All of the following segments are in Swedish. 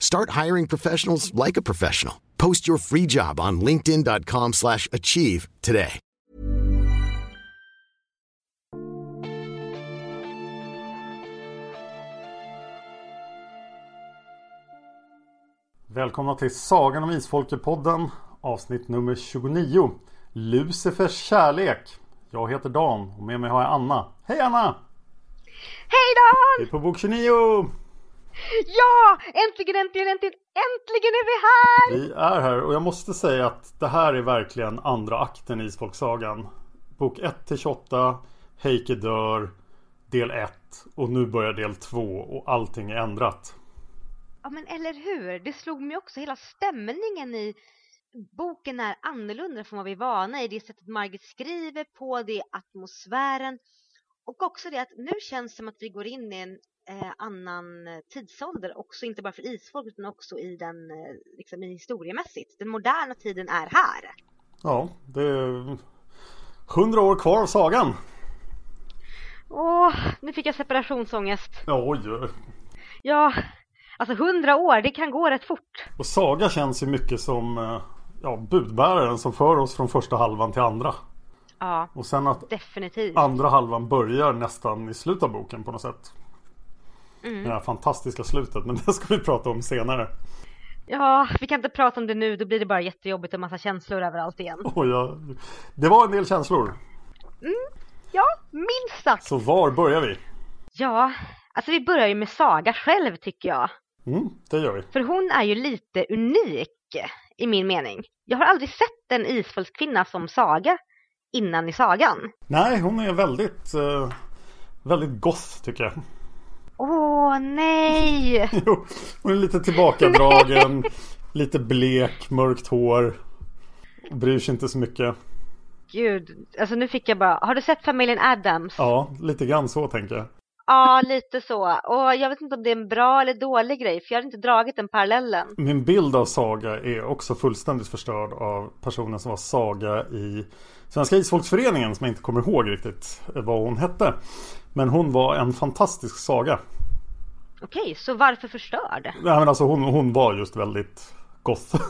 Start hiring professionals like a professional. Post your free job on linkedin.com/achieve slash achieve today. Välkomna till Sagan om Isfolket-podden avsnitt nummer 29 Lucifers kärlek Jag heter Dan och med mig har jag Anna Hej Anna! Hej Dan! Vi är på bok 29! Ja! Äntligen, äntligen, äntligen, äntligen är vi här! Vi är här och jag måste säga att det här är verkligen andra akten i Isfolksagan Bok 1 till 28 Heike dör Del 1 och nu börjar del 2 och allting är ändrat Ja men eller hur, det slog mig också, hela stämningen i boken är annorlunda från vad vi är vana i. Det sättet Margit skriver på, det är atmosfären och också det att nu känns det som att vi går in i en eh, annan eh, tidsålder också, inte bara för isfolk utan också i den, eh, liksom i historiemässigt. Den moderna tiden är här. Ja, det är 100 år kvar av sagan Åh, nu fick jag separationsångest. Oj, oj. Ja, alltså hundra år, det kan gå rätt fort. Och Saga känns ju mycket som eh, ja, budbäraren som för oss från första halvan till andra. Ja, Och sen att definitivt. andra halvan börjar nästan i slutet av boken på något sätt. Mm. Det här fantastiska slutet, men det ska vi prata om senare. Ja, vi kan inte prata om det nu, då blir det bara jättejobbigt och massa känslor överallt igen. Och jag, det var en del känslor. Ja, minst sagt. Så var börjar vi? Ja, alltså vi börjar ju med Saga själv tycker jag. Mm, det gör vi. För hon är ju lite unik i min mening. Jag har aldrig sett en isfolkskvinna som Saga innan i sagan. Nej, hon är väldigt, eh, väldigt goth tycker jag. Åh nej! Jo, hon är lite tillbakadragen, lite blek, mörkt hår. Bryr sig inte så mycket. Gud, alltså nu fick jag bara, har du sett familjen Adams? Ja, lite grann så tänker jag. Ja, lite så. Och jag vet inte om det är en bra eller dålig grej, för jag har inte dragit den parallellen. Min bild av Saga är också fullständigt förstörd av personen som var Saga i Svenska Isfolksföreningen som jag inte kommer ihåg riktigt vad hon hette. Men hon var en fantastisk saga. Okej, så varför förstörd? Nej men alltså hon, hon var just väldigt goth.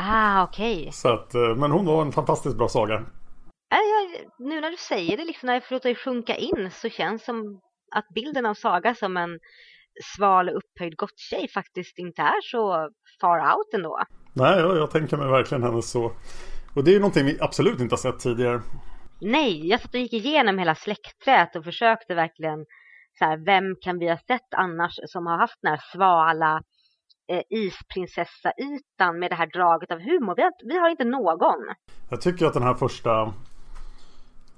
Ah, okej. Så att, eh, men hon var en fantastiskt bra saga. Äh, jag, nu när du säger det, liksom när jag låta det sjunka in så känns som att bilden av Saga som en sval upphöjd gotttjej faktiskt inte är så far out ändå. Nej, jag, jag tänker mig verkligen henne så. Och det är ju någonting vi absolut inte har sett tidigare. Nej, jag satt och gick igenom hela släktträet och försökte verkligen så här, vem kan vi ha sett annars som har haft den här svala eh, isprinsessa-ytan med det här draget av humor. Vi har, vi har inte någon. Jag tycker att den här första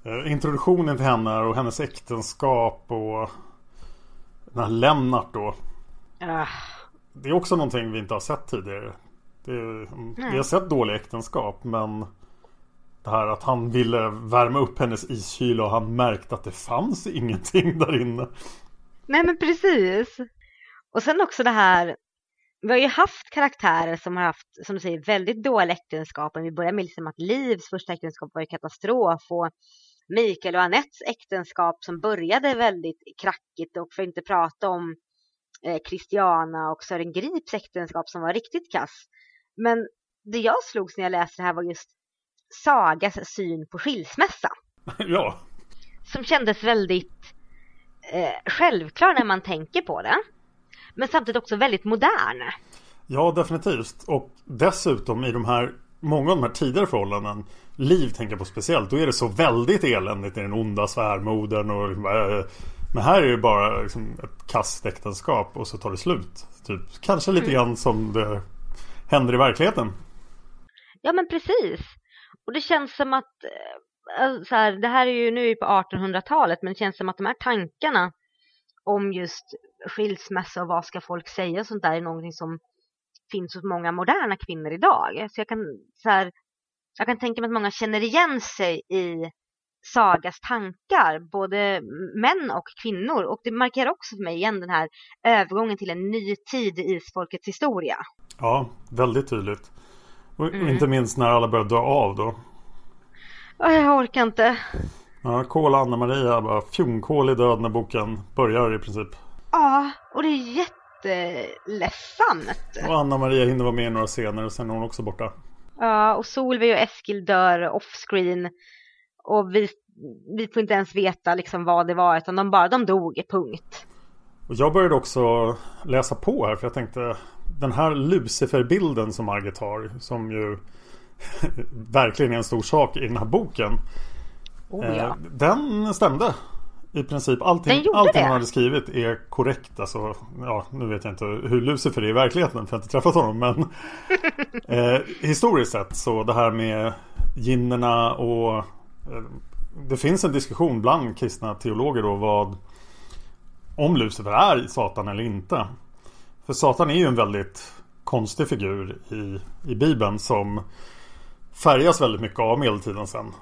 eh, introduktionen till henne och hennes äktenskap och den här Lennart då. Ah, Det är också någonting vi inte har sett tidigare. Det är, vi har sett dåliga äktenskap men det här att han ville värma upp hennes iskyla och han märkte att det fanns ingenting där inne. Nej men precis. Och sen också det här, vi har ju haft karaktärer som har haft, som du säger, väldigt dåliga äktenskap. Vi börjar med liksom att Livs första äktenskap var ju katastrof och Mikael och Anettes äktenskap som började väldigt krackigt och för att inte prata om eh, Christiana och Sören Grips äktenskap som var riktigt kass. Men det jag slogs när jag läste det här var just Sagas syn på skilsmässa. ja. Som kändes väldigt eh, självklar när man tänker på det. Men samtidigt också väldigt modern. Ja, definitivt. Och dessutom i de här många av de här tidigare förhållanden Liv tänker på speciellt Då är det så väldigt eländigt i den onda svärmodern och äh, Men här är det bara liksom, ett kastäktenskap och så tar det slut typ. Kanske lite mm. grann som det händer i verkligheten Ja men precis och det känns som att eh, alltså så här, Det här är ju nu på 1800-talet Men det känns som att de här tankarna Om just skilsmässa och vad ska folk säga och sånt där är någonting som finns hos många moderna kvinnor idag. Så jag kan, så här, jag kan tänka mig att många känner igen sig i Sagas tankar, både män och kvinnor. Och det markerar också för mig igen den här övergången till en ny tid i isfolkets historia. Ja, väldigt tydligt. Och mm. inte minst när alla börjar dö av då. Jag orkar inte. Ja, Kol och Anna-Maria bara fjongkål i död när boken börjar i princip. Ja, och det är jätte jätteledsamt. Och Anna-Maria hinner vara med i några scener och sen är hon också borta. Ja, och Solveig och Eskil dör offscreen. Och vi, vi får inte ens veta liksom vad det var, utan de bara, de dog, punkt. Och jag började också läsa på här, för jag tänkte den här Lucifer-bilden som Margit har, som ju verkligen är en stor sak i den här boken. Oh, ja. Eh, den stämde i princip allting, allting han hade skrivit är korrekt. Alltså, ja, nu vet jag inte hur Lucifer är i verkligheten för jag har inte träffat honom. Men eh, historiskt sett så det här med ginnerna och eh, det finns en diskussion bland kristna teologer då vad om Lucifer är Satan eller inte. För Satan är ju en väldigt konstig figur i, i Bibeln som färgas väldigt mycket av medeltiden sen.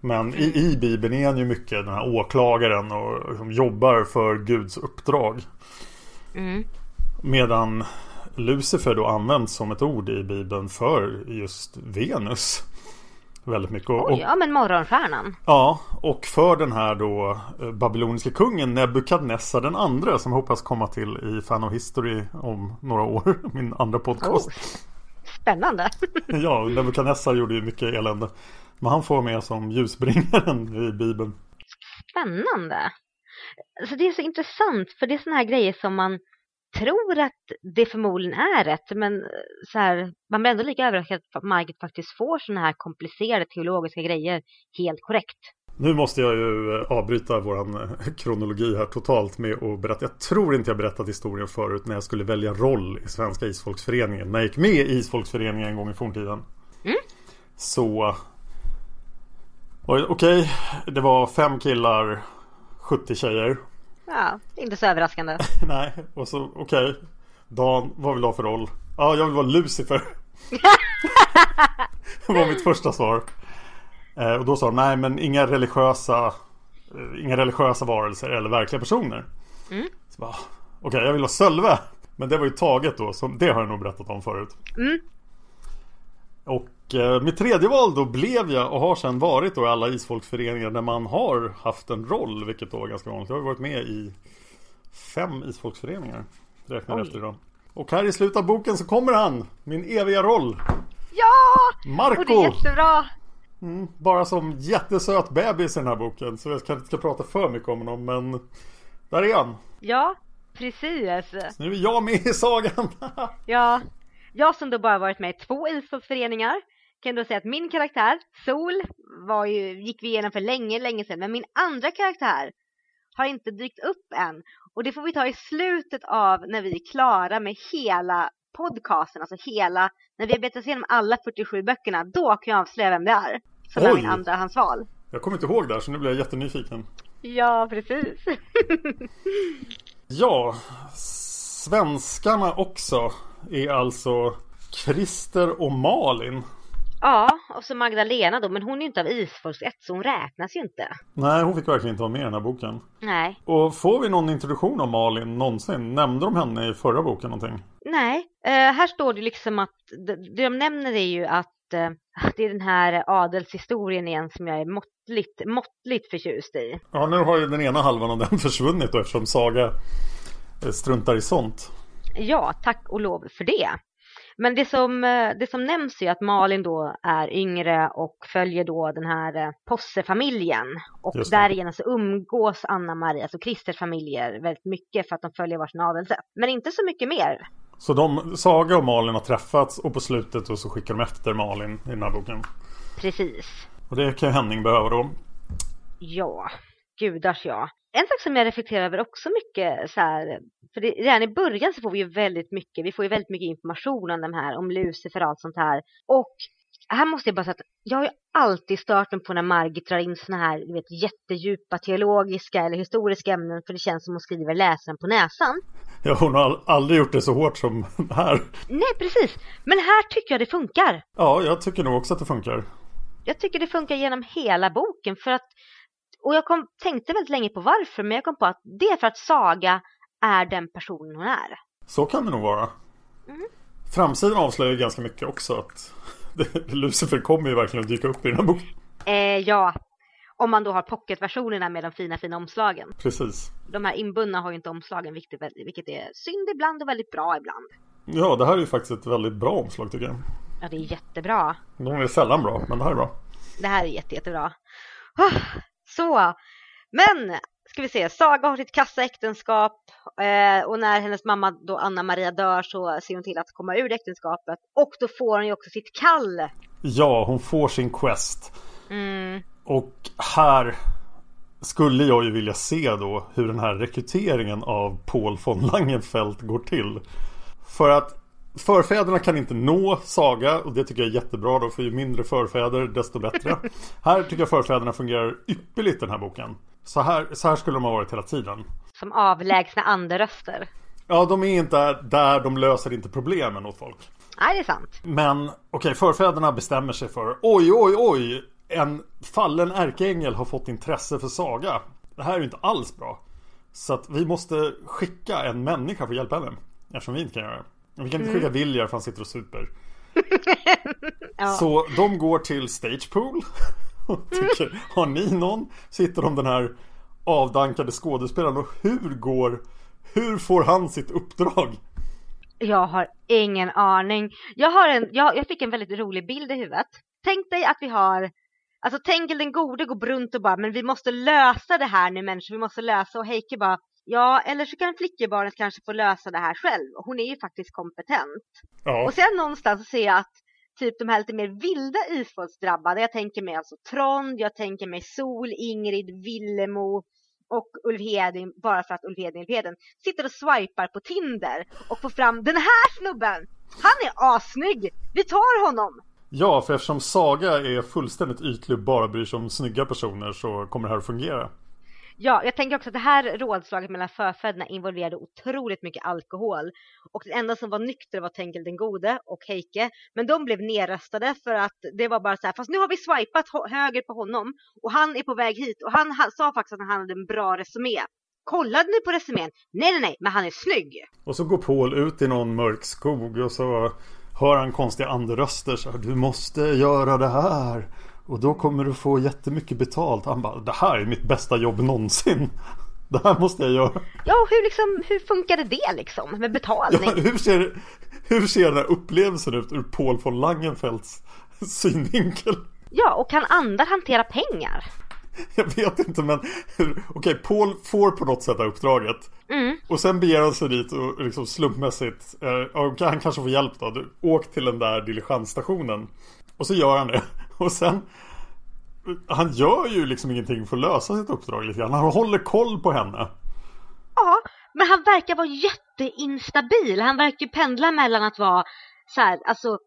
Men i, i Bibeln är han ju mycket den här åklagaren och liksom jobbar för Guds uppdrag. Mm. Medan Lucifer då används som ett ord i Bibeln för just Venus. Väldigt mycket. Och, Oj, ja men morgonstjärnan. Ja, och för den här då eh, babyloniska kungen Nebukadnessar den andra som jag hoppas komma till i Fan of History om några år. Min andra podcast. Oh, spännande. ja, Nebukadnessar gjorde ju mycket elände. Men han får med som ljusbringaren i Bibeln. Spännande. Så det är så intressant för det är sådana här grejer som man tror att det förmodligen är rätt men så här, man blir ändå lika överraskad att Margit faktiskt får sådana här komplicerade teologiska grejer helt korrekt. Nu måste jag ju eh, avbryta våran eh, kronologi här totalt med att berätta. Jag tror inte jag berättat historien förut när jag skulle välja roll i Svenska Isfolksföreningen. När jag gick med i Isfolksföreningen en gång i forntiden. Mm. Så Okej, okay, det var fem killar, 70 tjejer. Ja, inte så överraskande. Nej, och så okej. Okay. Dan, vad vill du ha för roll? Ja, jag vill vara Lucifer. det var mitt första svar. Eh, och då sa de, nej men inga religiösa eh, Inga religiösa varelser eller verkliga personer. Mm. Okej, okay, jag vill ha Sölve. Men det var ju taget då, så det har jag nog berättat om förut. Mm. Och mitt tredje val då blev jag och har sedan varit då i alla isfolksföreningar där man har haft en roll, vilket då var ganska vanligt. Jag har varit med i fem isfolksföreningar, räknar efter idag. Och här i slutet av boken så kommer han, min eviga roll. Ja! Marco! Och det är jättebra! Mm, bara som jättesöt bebis i den här boken, så jag kanske inte ska prata för mycket om honom, men där är han. Ja, precis. Så nu är jag med i sagan. ja, jag som då bara varit med i två idrottsföreningar kan då säga att min karaktär, Sol, var ju, gick vi igenom för länge, länge sedan. Men min andra karaktär har inte dykt upp än. Och det får vi ta i slutet av när vi är klara med hela podcasten, alltså hela, när vi har betat igenom alla 47 böckerna, då kan jag avslöja vem det är. Som Oj. är min andra hans val. Jag kommer inte ihåg där så nu blir jag jättenyfiken. Ja, precis. ja, svenskarna också är alltså Christer och Malin. Ja, och så Magdalena då, men hon är ju inte av Isfolksätt så hon räknas ju inte. Nej, hon fick verkligen inte vara med i den här boken. Nej. Och får vi någon introduktion av Malin någonsin? Nämnde de henne i förra boken någonting? Nej, eh, här står det liksom att det de nämner är ju att eh, det är den här adelshistorien igen som jag är måttligt, måttligt förtjust i. Ja, nu har ju den ena halvan av den försvunnit då eftersom Saga struntar i sånt. Ja, tack och lov för det. Men det som, eh, det som nämns är att Malin då är yngre och följer då den här eh, Posse-familjen. Och därigenom så umgås Anna-Maria, alltså Christers familjer, väldigt mycket för att de följer varsin adelsrätt. Men inte så mycket mer. Så de, Saga och Malin har träffats och på slutet och så skickar de efter Malin i den här boken. Precis. Och det kan Henning behöva då. Ja, gudars ja. En sak som jag reflekterar över också mycket så här, för det, redan i början så får vi ju väldigt mycket, vi får ju väldigt mycket information om de här, om Lucifer och allt sånt här. Och här måste jag bara säga att jag har ju alltid stört mig på när Margit drar in såna här du vet, jättedjupa teologiska eller historiska ämnen för det känns som hon skriver läsaren på näsan. Ja, hon har aldrig gjort det så hårt som här. Nej, precis. Men här tycker jag det funkar. Ja, jag tycker nog också att det funkar. Jag tycker det funkar genom hela boken för att och jag kom, tänkte väldigt länge på varför men jag kom på att det är för att Saga är den personen hon är. Så kan det nog vara. Mm. Framsidan avslöjar ganska mycket också att Lucifer kommer ju verkligen att dyka upp i den här boken. Eh, ja, om man då har pocketversionerna med de fina fina omslagen. Precis. De här inbundna har ju inte omslagen, vilket, vilket är synd ibland och väldigt bra ibland. Ja, det här är ju faktiskt ett väldigt bra omslag tycker jag. Ja, det är jättebra. De är sällan bra, men det här är bra. Det här är jätte, jättebra. Oh, så, men ska vi se, Saga har sitt kassaäktenskap eh, och när hennes mamma då Anna-Maria dör så ser hon till att komma ur äktenskapet och då får hon ju också sitt kall. Ja, hon får sin quest. Mm. Och här skulle jag ju vilja se då hur den här rekryteringen av Paul von Langenfeld går till. För att Förfäderna kan inte nå Saga och det tycker jag är jättebra då för ju mindre förfäder desto bättre. här tycker jag förfäderna fungerar ypperligt den här boken. Så här, så här skulle de ha varit hela tiden. Som avlägsna anderöster. Ja, de är inte där, de löser inte problemen åt folk. Nej, det är sant. Men okej, okay, förfäderna bestämmer sig för oj, oj, oj, en fallen ärkeängel har fått intresse för Saga. Det här är ju inte alls bra. Så att vi måste skicka en människa för att hjälpa henne. Eftersom vi inte kan göra det. Vi kan inte skicka mm. Viljar för han sitter och super. ja. Så de går till Stagepool. Tycker, har ni någon? Sitter de den här avdankade skådespelaren och hur går Hur får han sitt uppdrag? Jag har ingen aning. Jag, har en, jag, jag fick en väldigt rolig bild i huvudet. Tänk dig att vi har Alltså Tengil den gode går runt och bara men vi måste lösa det här nu människor, vi måste lösa och Heike bara Ja, eller så kan flickebarnet kanske få lösa det här själv. Hon är ju faktiskt kompetent. Ja. Och sen någonstans ser jag att typ de här lite mer vilda isfolksdrabbade, jag tänker mig alltså Trond, jag tänker mig Sol, Ingrid, Villemo och Ulf Hedin, bara för att Ulf Hedin Ulf Hedin, sitter och swipar på Tinder och får fram den här snubben! Han är assnygg! Vi tar honom! Ja, för eftersom Saga är fullständigt ytlig och bara bryr sig om snygga personer så kommer det här att fungera. Ja, jag tänker också att det här rådslaget mellan förfäderna involverade otroligt mycket alkohol. Och den enda som var nykter var Tengil den gode och Heike. Men de blev nerröstade för att det var bara så här, fast nu har vi swipat höger på honom och han är på väg hit. Och han, han sa faktiskt att han hade en bra resumé. Kollade ni på resumén? Nej, nej, nej, men han är snygg. Och så går Paul ut i någon mörk skog och så hör han konstiga andröster så här, du måste göra det här. Och då kommer du få jättemycket betalt. Han bara, det här är mitt bästa jobb någonsin. Det här måste jag göra. Ja, hur, liksom, hur funkade det liksom med betalning? Ja, hur, ser, hur ser den här upplevelsen ut ur Paul von Langenfelds synvinkel? Ja, och kan andra hantera pengar? Jag vet inte men Okej, okay, Paul får på något sätt det här uppdraget mm. Och sen beger han sig dit och liksom slumpmässigt eh, Han kanske får hjälp då du, Åk till den där diligensstationen och så gör han det. Och sen Han gör ju liksom ingenting för att lösa sitt uppdrag lite grann. Han håller koll på henne. Ja, men han verkar vara jätteinstabil. Han verkar pendla mellan att vara så här, alltså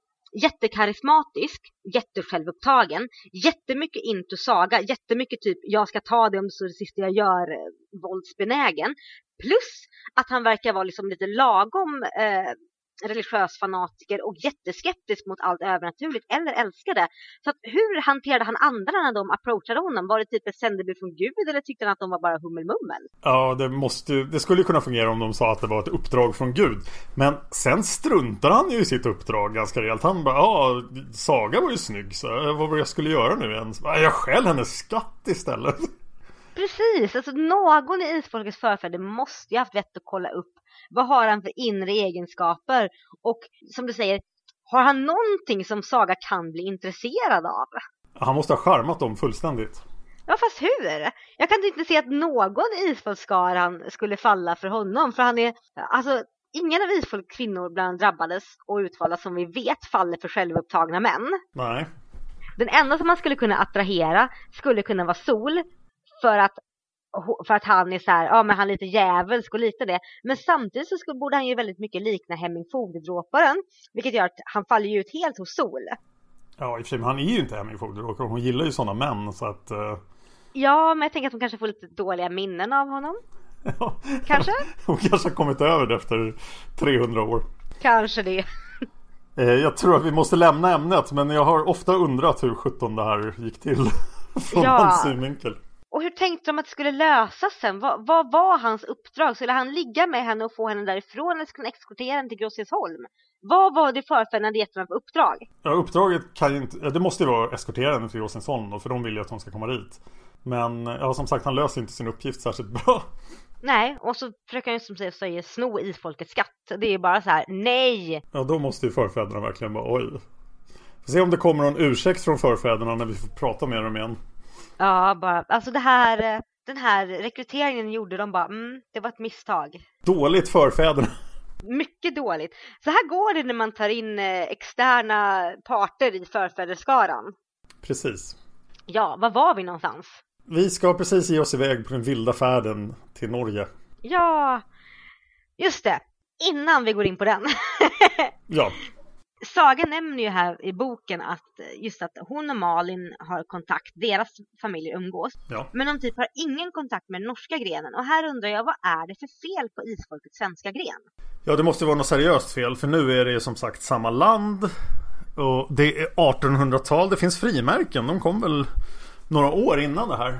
jättekarismatisk, jättesjälvupptagen, jättemycket into saga, jättemycket typ jag ska ta det om det är det sista jag gör, eh, våldsbenägen. Plus att han verkar vara liksom lite lagom eh, religiös fanatiker och jätteskeptisk mot allt övernaturligt eller älskade. Så att hur hanterade han andra när de approachade honom? Var det typ ett sändebud från Gud eller tyckte han att de var bara hummelmummel? Ja, det, måste, det skulle kunna fungera om de sa att det var ett uppdrag från Gud. Men sen struntar han ju i sitt uppdrag ganska rejält. Han bara, ja, Saga var ju snygg så eh, vad var det jag skulle göra nu ens? Jag skäl hennes skatt istället. Precis, alltså någon i isfolkets förfäder måste ju haft vett att kolla upp vad har han för inre egenskaper? Och som du säger, har han någonting som Saga kan bli intresserad av? Han måste ha charmat dem fullständigt. Ja, fast hur? Jag kan inte se att någon i isfolkskaran skulle falla för honom, för han är, alltså ingen av isfolks kvinnor bland drabbades och utvalda som vi vet faller för självupptagna män. Nej. Den enda som man skulle kunna attrahera skulle kunna vara Sol för att för att han är så här, ja men han är lite djävulsk och lite det. Men samtidigt så skulle, borde han ju väldigt mycket likna Hemming Fogdedråparen. Vilket gör att han faller ju ut helt hos Sol. Ja i och för sig, men han är ju inte Hemming Fogdedråparen. Hon gillar ju sådana män så att... Uh... Ja, men jag tänker att hon kanske får lite dåliga minnen av honom. Ja. Kanske? Hon kanske har kommit över det efter 300 år. Kanske det. Eh, jag tror att vi måste lämna ämnet men jag har ofta undrat hur 17 det här gick till. Från ja. hans synvinkel. Och hur tänkte de att det skulle lösas sen? Vad, vad, var hans uppdrag? Skulle han ligga med henne och få henne därifrån eller skulle han eskortera henne till Grossisholm? Vad var det gett honom för uppdrag? Ja, uppdraget kan ju inte... Det måste ju vara eskortera henne till Grossisholm då, för de vill ju att hon ska komma dit. Men ja, som sagt, han löser inte sin uppgift särskilt bra. Nej, och så försöker han som säger sno i folkets skatt. Det är bara så här, nej! Ja, då måste ju förfäderna verkligen bara, oj. Får se om det kommer någon ursäkt från förfäderna när vi får prata med dem igen. Ja, bara, alltså det här, eh, den här rekryteringen gjorde de bara, mm, det var ett misstag. Dåligt förfäderna. Mycket dåligt. Så här går det när man tar in eh, externa parter i förfäderskaran. Precis. Ja, var var vi någonstans? Vi ska precis ge oss iväg på den vilda färden till Norge. Ja, just det. Innan vi går in på den. ja. Saga nämner ju här i boken att just att hon och Malin har kontakt, deras familjer umgås. Ja. Men de typ har ingen kontakt med den norska grenen. Och här undrar jag, vad är det för fel på isfolkets svenska gren? Ja, det måste vara något seriöst fel. För nu är det som sagt samma land. Och det är 1800-tal. Det finns frimärken. De kom väl några år innan det här.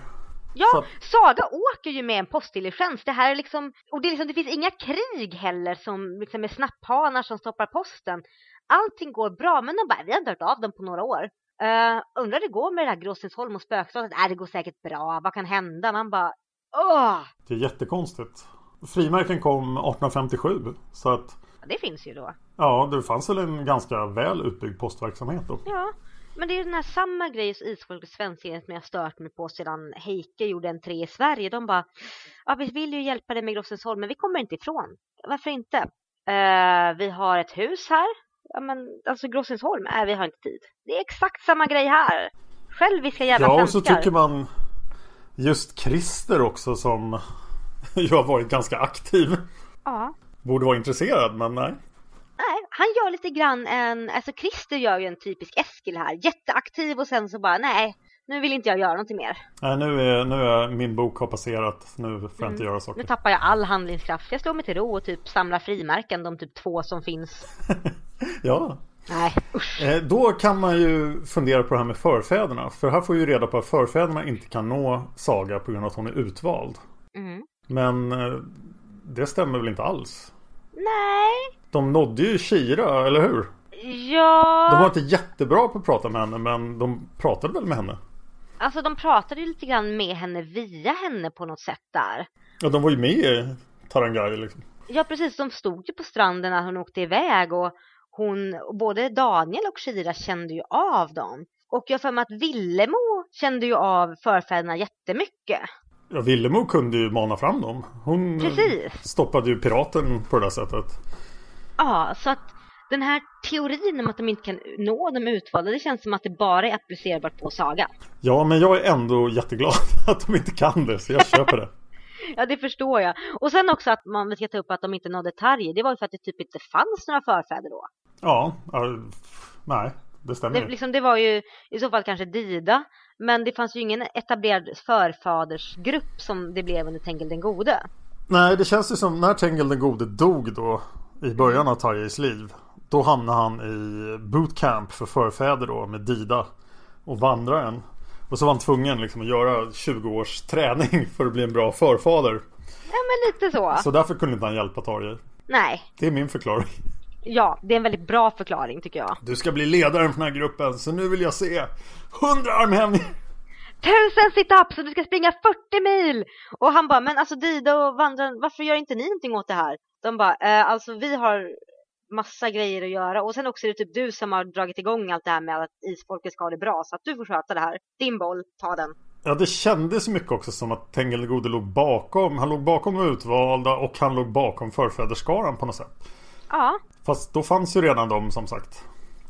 Ja. Saga åker ju med en postdiligens. Det här är liksom, och det, är liksom, det finns inga krig heller som liksom är snapphanar som stoppar posten. Allting går bra, men de bara, vi har inte hört av dem på några år. Uh, undrar det går med det här Gråstensholm och spökslottet? Nej, det går säkert bra. Vad kan hända? Man bara, åh! Det är jättekonstigt. Frimärken kom 1857, så att... Det finns ju då. Ja, det fanns väl en ganska väl utbyggd postverksamhet då. Ja, men det är den här samma grej som Isfolket Svenskgänget som jag stört mig på sedan Heike gjorde en tre i Sverige. De bara, ja vi vill ju hjälpa dig med Grossensholm men vi kommer inte ifrån. Varför inte? Uh, vi har ett hus här. Ja men alltså Grossensholm, nej vi har inte tid. Det är exakt samma grej här. Själviska jävla Ja och så tycker man just Christer också som ju har varit ganska aktiv. Ja. Borde vara intresserad men nej. Nej, han gör lite grann en, alltså Christer gör ju en typisk Eskil här. Jätteaktiv och sen så bara nej, nu vill inte jag göra någonting mer. Nej, nu är, nu är min bok har passerat. Nu får jag inte mm. göra saker. Nu tappar jag all handlingskraft. Jag slår mig till ro och typ samlar frimärken, de typ två som finns. ja. Nej, usch. Eh, då kan man ju fundera på det här med förfäderna. För här får vi ju reda på att förfäderna inte kan nå Saga på grund av att hon är utvald. Mm. Men eh, det stämmer väl inte alls? Nej. De nådde ju Kira, eller hur? Ja. De var inte jättebra på att prata med henne, men de pratade väl med henne? Alltså de pratade ju lite grann med henne via henne på något sätt där. Ja, de var ju med i Tarangai liksom. Ja, precis. De stod ju på stranden när hon åkte iväg och hon, både Daniel och Kira kände ju av dem. Och jag för mig att Villemo kände ju av förfäderna jättemycket. Ja, Villemo kunde ju mana fram dem. Hon Precis. stoppade ju piraten på det där sättet. Ja, så att den här teorin om att de inte kan nå de utvalda, det känns som att det bara är applicerbart på Saga. Ja, men jag är ändå jätteglad att de inte kan det, så jag köper det. ja, det förstår jag. Och sen också att man ska ta upp att de inte nådde Tarje, det var ju för att det typ inte fanns några förfäder då. Ja, nej, det stämmer. Det, liksom, det var ju i så fall kanske Dida, men det fanns ju ingen etablerad förfadersgrupp som det blev under Tengil den gode. Nej, det känns ju som när Tengil den gode dog då i början av Tarjes liv. Då hamnade han i bootcamp för förfäder då med Dida och vandraren. Och så var han tvungen liksom att göra 20 års träning för att bli en bra förfader. Ja men lite så. Så därför kunde inte han hjälpa Tarjei. Nej. Det är min förklaring. Ja, det är en väldigt bra förklaring tycker jag. Du ska bli ledaren för den här gruppen så nu vill jag se 100 armhävningar. Tusen situps och du ska springa 40 mil! Och han bara, men alltså Dida och vandraren, varför gör inte ni någonting åt det här? De bara, eh, alltså vi har massa grejer att göra och sen också är det typ du som har dragit igång allt det här med att isfolket ska ha det bra så att du får sköta det här. Din boll, ta den. Ja, det kändes mycket också som att Tengil Gode låg bakom. Han låg bakom de utvalda och han låg bakom förfäderskaran på något sätt. Ja. Fast då fanns ju redan de som sagt.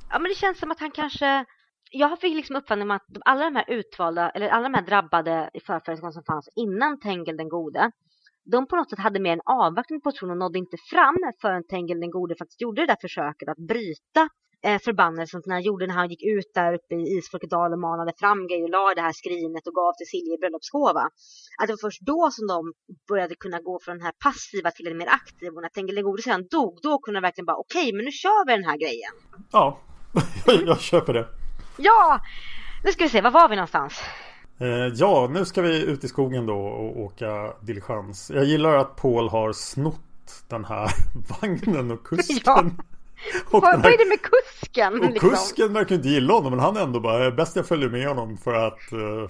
Ja, men det känns som att han kanske... Jag fick liksom uppfattningen att alla de här utvalda, eller alla de här drabbade i förfäderskaran som fanns innan Tengil den gode, de på något sätt hade mer en avvaktning på tron och nådde inte fram förrän Tengil den gode faktiskt gjorde det där försöket att bryta förbannelsen som han gjorde när han gick ut där uppe i Isfolkedal och manade fram grejer och la det här skrinet och gav till Silje bröllopshova. Att det var först då som de började kunna gå från den här passiva till en mer aktiv och när Tengil den gode sedan dog då kunde de verkligen bara okej okay, men nu kör vi den här grejen. Ja, jag köper det. Ja, nu ska vi se, var var vi någonstans? Eh, ja, nu ska vi ut i skogen då och åka diligens. Jag gillar att Paul har snott den här vagnen och kusken. Ja. Och vad, är det med kusken? Och liksom? kusken verkar inte gilla honom men han är ändå bara bäst jag följer med honom för att uh,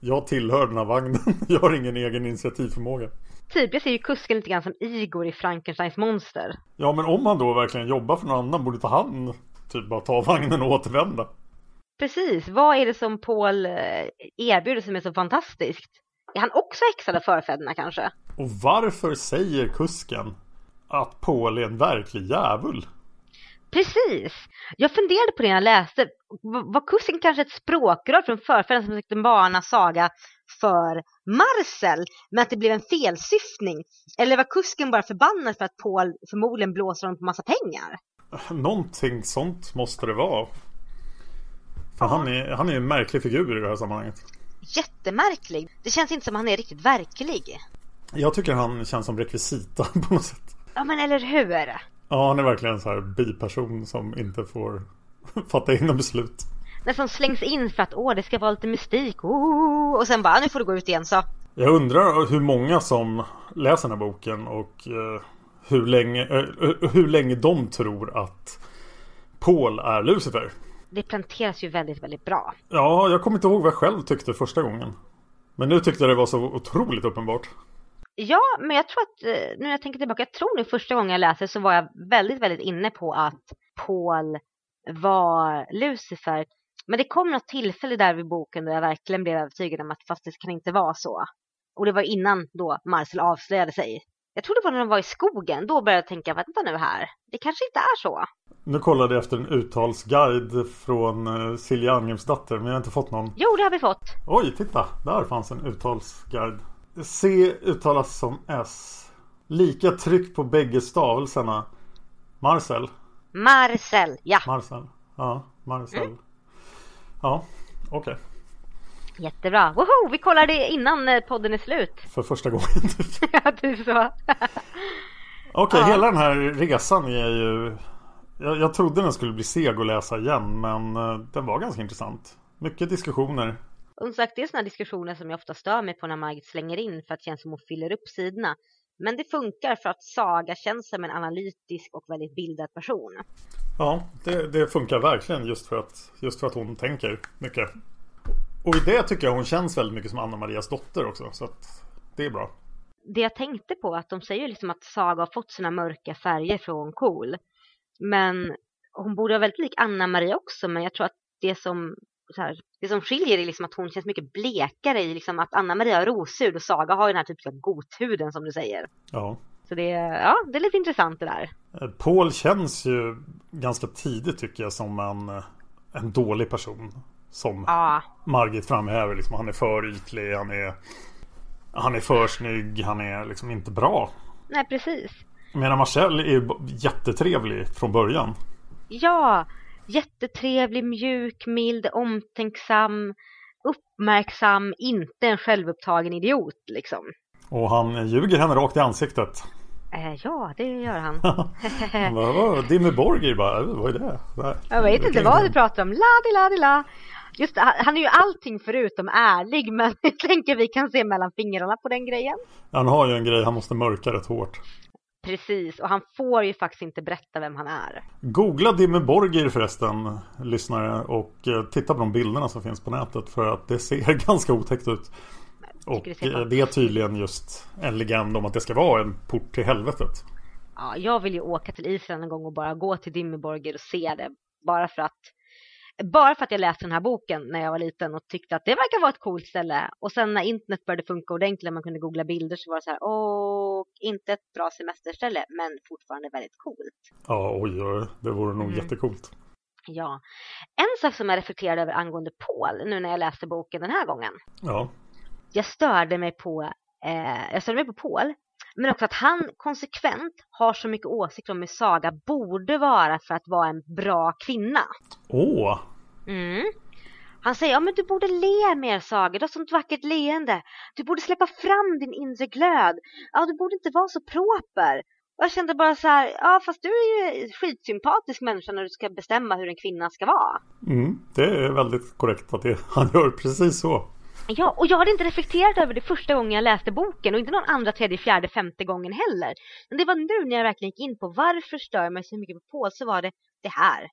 jag tillhör den här vagnen. jag har ingen egen initiativförmåga. Typ, jag ser ju kusken lite grann som Igor i Frankensteins monster. Ja men om han då verkligen jobbar för någon annan borde inte han typ bara ta vagnen och återvända. Precis, vad är det som Paul eh, erbjuder som är så fantastiskt? Är han också häxad av förfäderna kanske? Och varför säger kusken att Paul är en verklig djävul? Precis! Jag funderade på det när jag läste. Var kusken kanske ett språkrör från förfäderna som försökte bana saga för Marcel, men att det blev en felsyftning? Eller var kusken bara förbannad för att Paul förmodligen blåser honom på massa pengar? Någonting sånt måste det vara. För han är, han är en märklig figur i det här sammanhanget. Jättemärklig. Det känns inte som han är riktigt verklig. Jag tycker han känns som rekvisita på något sätt. Ja men eller hur? Ja han är verkligen en så här biperson som inte får fatta egna beslut. Den som slängs in för att åh det ska vara lite mystik. Oh, och sen bara nu får du gå ut igen så. Jag undrar hur många som läser den här boken och eh, hur, länge, eh, hur länge de tror att Paul är Lucifer det planteras ju väldigt, väldigt bra. Ja, jag kommer inte ihåg vad jag själv tyckte första gången. Men nu tyckte jag det var så otroligt uppenbart. Ja, men jag tror att, eh, nu när jag tänker tillbaka, jag tror nu första gången jag läste så var jag väldigt, väldigt inne på att Paul var Lucifer. Men det kom något tillfälle där vid boken då jag verkligen blev övertygad om att fast det kan inte vara så. Och det var innan då Marcel avslöjade sig. Jag tror det var när de var i skogen, då började jag tänka, vänta nu här, det kanske inte är så. Nu kollade jag efter en uttalsguide från uh, Silja Angemsdatter men jag har inte fått någon. Jo, det har vi fått. Oj, titta! Där fanns en uttalsguide. C uttalas som S. Lika tryck på bägge stavelserna. Marcel. Marcel, ja. Marcel. Ja, Marcel. Mm. Ja, okej. Okay. Jättebra. Woho! Vi kollar det innan eh, podden är slut. För första gången. ja, typ så. Okej, ja. hela den här resan är ju jag, jag trodde den skulle bli seg att läsa igen men uh, den var ganska intressant. Mycket diskussioner. Och som sagt, det är sådana diskussioner som jag ofta stör mig på när Margit slänger in för att det känns som att fyller upp sidorna. Men det funkar för att Saga känns som en analytisk och väldigt bildad person. Ja, det, det funkar verkligen just för, att, just för att hon tänker mycket. Och i det tycker jag hon känns väldigt mycket som Anna Marias dotter också. Så att det är bra. Det jag tänkte på att de säger liksom att Saga har fått sina mörka färger från Cool. Men hon borde vara väldigt lik Anna-Maria också, men jag tror att det som, här, det som skiljer är liksom att hon känns mycket blekare i liksom att Anna-Maria har roshud och Saga har den här av gothuden som du säger. Ja. Så det, ja, det är lite intressant det där. Eh, Paul känns ju ganska tidigt tycker jag som en, eh, en dålig person. Som ja. Margit framhäver. Liksom, han är för ytlig, han är, han är för snygg, han är liksom inte bra. Nej, precis. Medan Marcel är jättetrevlig från början. Ja, jättetrevlig, mjuk, mild, omtänksam, uppmärksam, inte en självupptagen idiot liksom. Och han ljuger henne rakt i ansiktet. Eh, ja, det gör han. Dimmy Borgir bara, vad är det? Nej, jag vet inte vad du pratar om. La di la di la. Just han är ju allting förutom ärlig men jag tänker vi kan se mellan fingrarna på den grejen. Han har ju en grej, han måste mörka rätt hårt. Precis, och han får ju faktiskt inte berätta vem han är. Googla Dimmy Borgir förresten, lyssnare, och eh, titta på de bilderna som finns på nätet för att det ser ganska otäckt ut. Och det, det är tydligen just en legend om att det ska vara en port till helvetet. Ja, jag vill ju åka till Island en gång och bara gå till Dimmerborger och se det. Bara för att bara för att jag läste den här boken när jag var liten och tyckte att det verkar vara ett coolt ställe. Och sen när internet började funka ordentligt, man kunde googla bilder så var det så här, åh, inte ett bra semesterställe, men fortfarande väldigt coolt. Ja, oj, oj, det vore nog Mm. jättecoolt. Ja. En sak som jag reflekterade över angående Paul nu när jag läste boken den här gången. Ja, Jag störde mig på, eh, jag störde mig på Paul, men också att han konsekvent har så mycket åsikter om hur Saga borde vara för att vara en bra kvinna. åh, Mm. Han säger, ja men du borde le mer Saga, du har sånt vackert leende. Du borde släppa fram din inre glöd. Ja, du borde inte vara så proper. Och jag kände bara så här, ja fast du är ju skitsympatisk människa när du ska bestämma hur en kvinna ska vara. mm, det är väldigt korrekt att det, han gör precis så. Ja, och jag hade inte reflekterat över det första gången jag läste boken och inte någon andra, tredje, fjärde, femte gången heller. Men det var nu när jag verkligen gick in på varför stör mig så mycket på Paul så var det det här.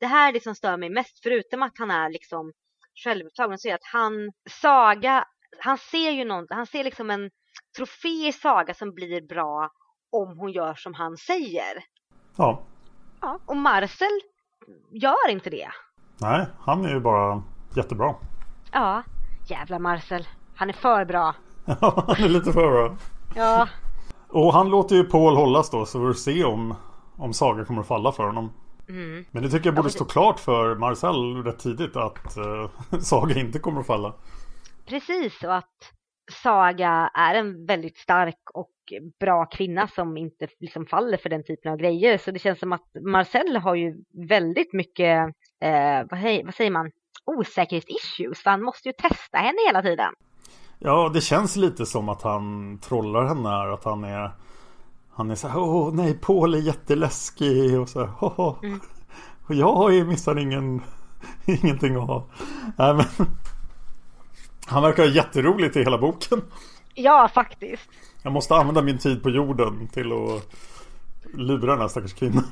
Det här liksom stör mig mest förutom att han är liksom självupptagen så är att han, Saga, han ser ju något, han ser liksom en trofé i Saga som blir bra om hon gör som han säger. Ja, Ja, och Marcel gör inte det. nej, han är ju bara jättebra. Ja, jävla Marcel. Han är för bra. Ja, han är lite för bra. Ja, Och han låter ju Paul hållas då så vi får se om, om Saga kommer att falla för honom. Mm. Men det tycker jag borde stå klart för Marcel rätt tidigt att eh, Saga inte kommer att falla. Precis, och att Saga är en väldigt stark och bra kvinna som inte liksom faller för den typen av grejer. Så det känns som att Marcel har ju väldigt mycket, eh, vad, säger, vad säger man, osäkerhetsissues. För han måste ju testa henne hela tiden. Ja, det känns lite som att han trollar henne här. Att han är Han är så här, åh nej, Paul är jätteläskig och så här, åh, Mm. Och jag minsann ingen Ingenting att ha. Nej men Han verkar ha jätteroligt i hela boken. Ja, faktiskt. Jag måste använda min tid på jorden till att lura den här stackars kvinnan.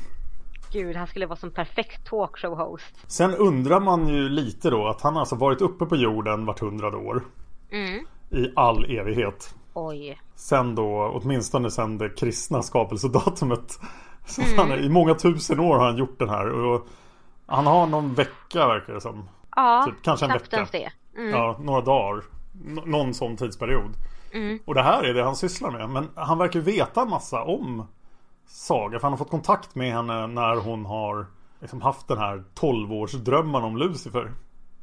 Gud, han skulle vara som perfekt talkshow-host. Sen undrar man ju lite då att han alltså varit uppe på jorden vart hundrade år. Mm. I all evighet. Oj. Sen då, åtminstone sen det kristna skapelsedatumet. Så han, är- I många tusen år har han gjort den här. Och han har någon vecka verkar det som. Ja, Typ, kanske en vecka. ens det. Mm. Ja, några dagar. Nå- någon sån tidsperiod. Mm. Och det här är det han sysslar med. Men han verkar veta en massa om Saga. För han har fått kontakt med henne när hon har liksom haft den här 12-årsdrömmen om Lucifer.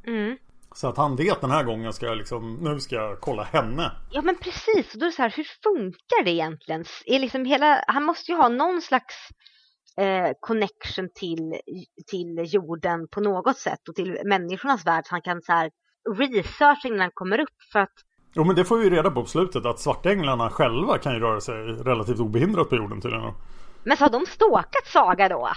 Mm. Så att han vet den här gången ska jag liksom, nu ska jag kolla henne. Ja men precis, och då är det så här, hur funkar det egentligen? Är liksom hela, han måste ju ha någon slags eh, connection till, till jorden på något sätt och till människornas värld så han kan så här researcha innan han kommer upp för att Jo men det får vi ju reda på på slutet att svartänglarna själva kan ju röra sig relativt obehindrat på jorden tydligen. men så har de ståkat Saga då?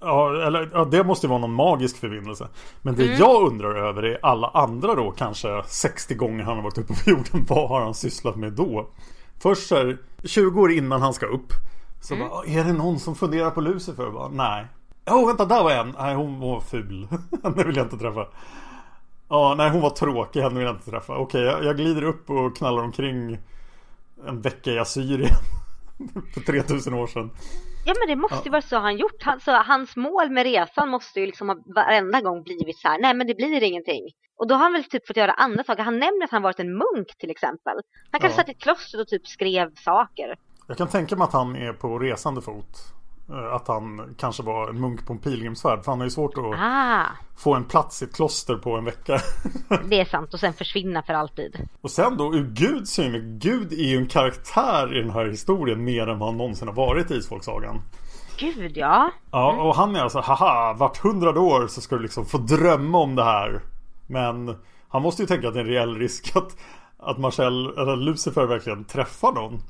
Ja, eller ja, det måste ju vara någon magisk förbindelse. Men det Mm. jag undrar över är alla andra då kanske 60 gånger han har varit uppe på jorden. Vad har han sysslat med då? Först så här, 20 år innan han ska upp. Så Mm. bara, är det någon som funderar på Lucifer? Bara, nej. Åh vänta, där var en. Nej, hon var ful. Henne vill jag inte träffa. Ja, nej hon var tråkig. Henne vill jag inte träffa. Okej, jag, jag glider upp och knallar omkring en vecka i Assyrien. För 3000 år sedan. Ja men det måste ju vara så han gjort. Han, så hans mål med resan måste ju liksom ha varenda gång blivit så här, nej men det blir ingenting. Och då har han väl typ fått göra andra saker. Han nämner att han varit en munk till exempel. Han kanske Ja. satt i ett kloster och typ skrev saker. Jag kan tänka mig att han är på resande fot. Eh, Att han kanske var en munk på en pilgrimsfärd. För han har ju svårt att Ah, få en plats i ett kloster på en vecka. det är sant. Och sen försvinna för alltid. Och sen då ur Guds synvinkel. Gud är ju en karaktär i den här historien mer än vad han någonsin har varit i Isfolksagan. Gud ja. Ja, och han är alltså, haha, vart hundrade år så ska du liksom få drömma om det här. Men han måste ju tänka att det är en reell risk att, att Marcel, eller Lucifer verkligen träffar någon.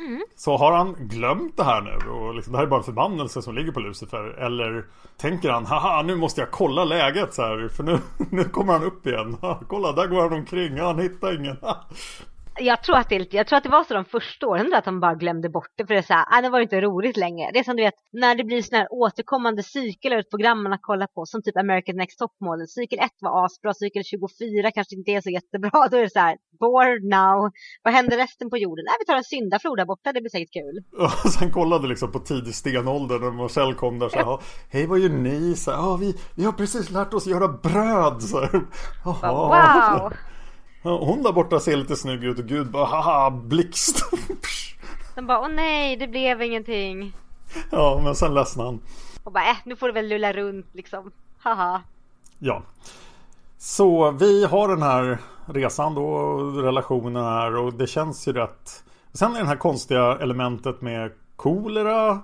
Mm. Så har han glömt det här nu och liksom, det här är bara en förbannelse som ligger på Lucifer? Eller tänker han, haha nu måste jag kolla läget så här för nu, nu kommer han upp igen. Ha, kolla där går han omkring, han hittar ingen. Jag tror att det jag tror att det var så de första åren att de bara glömde bort det för det är så här, ah, det var inte roligt längre. Det är som du vet när det blir sån här återkommande cykler ett program man har kollat på som typ American Next Top Model. Cykel 1 var asbra, cykel 24 kanske inte är så jättebra. Då är det så här, bored now. Vad händer resten på jorden? Nej, vi tar en syndaflod där borta, det blir säkert kul. Och sen kollade liksom på tidig stenålder när Marcel kom där så här, hej vad gör ni? Så här, vi, vi har precis lärt oss göra bröd. Så här, wow! Hon där borta ser lite snygg ut och Gud bara haha blixt. De bara åh nej det blev ingenting. Ja men sen ledsnade han. Och bara äh nu får du väl lulla runt liksom. Haha. Ja. Så vi har den här resan då, relationen här och det känns ju rätt. Sen är det här konstiga elementet med kolera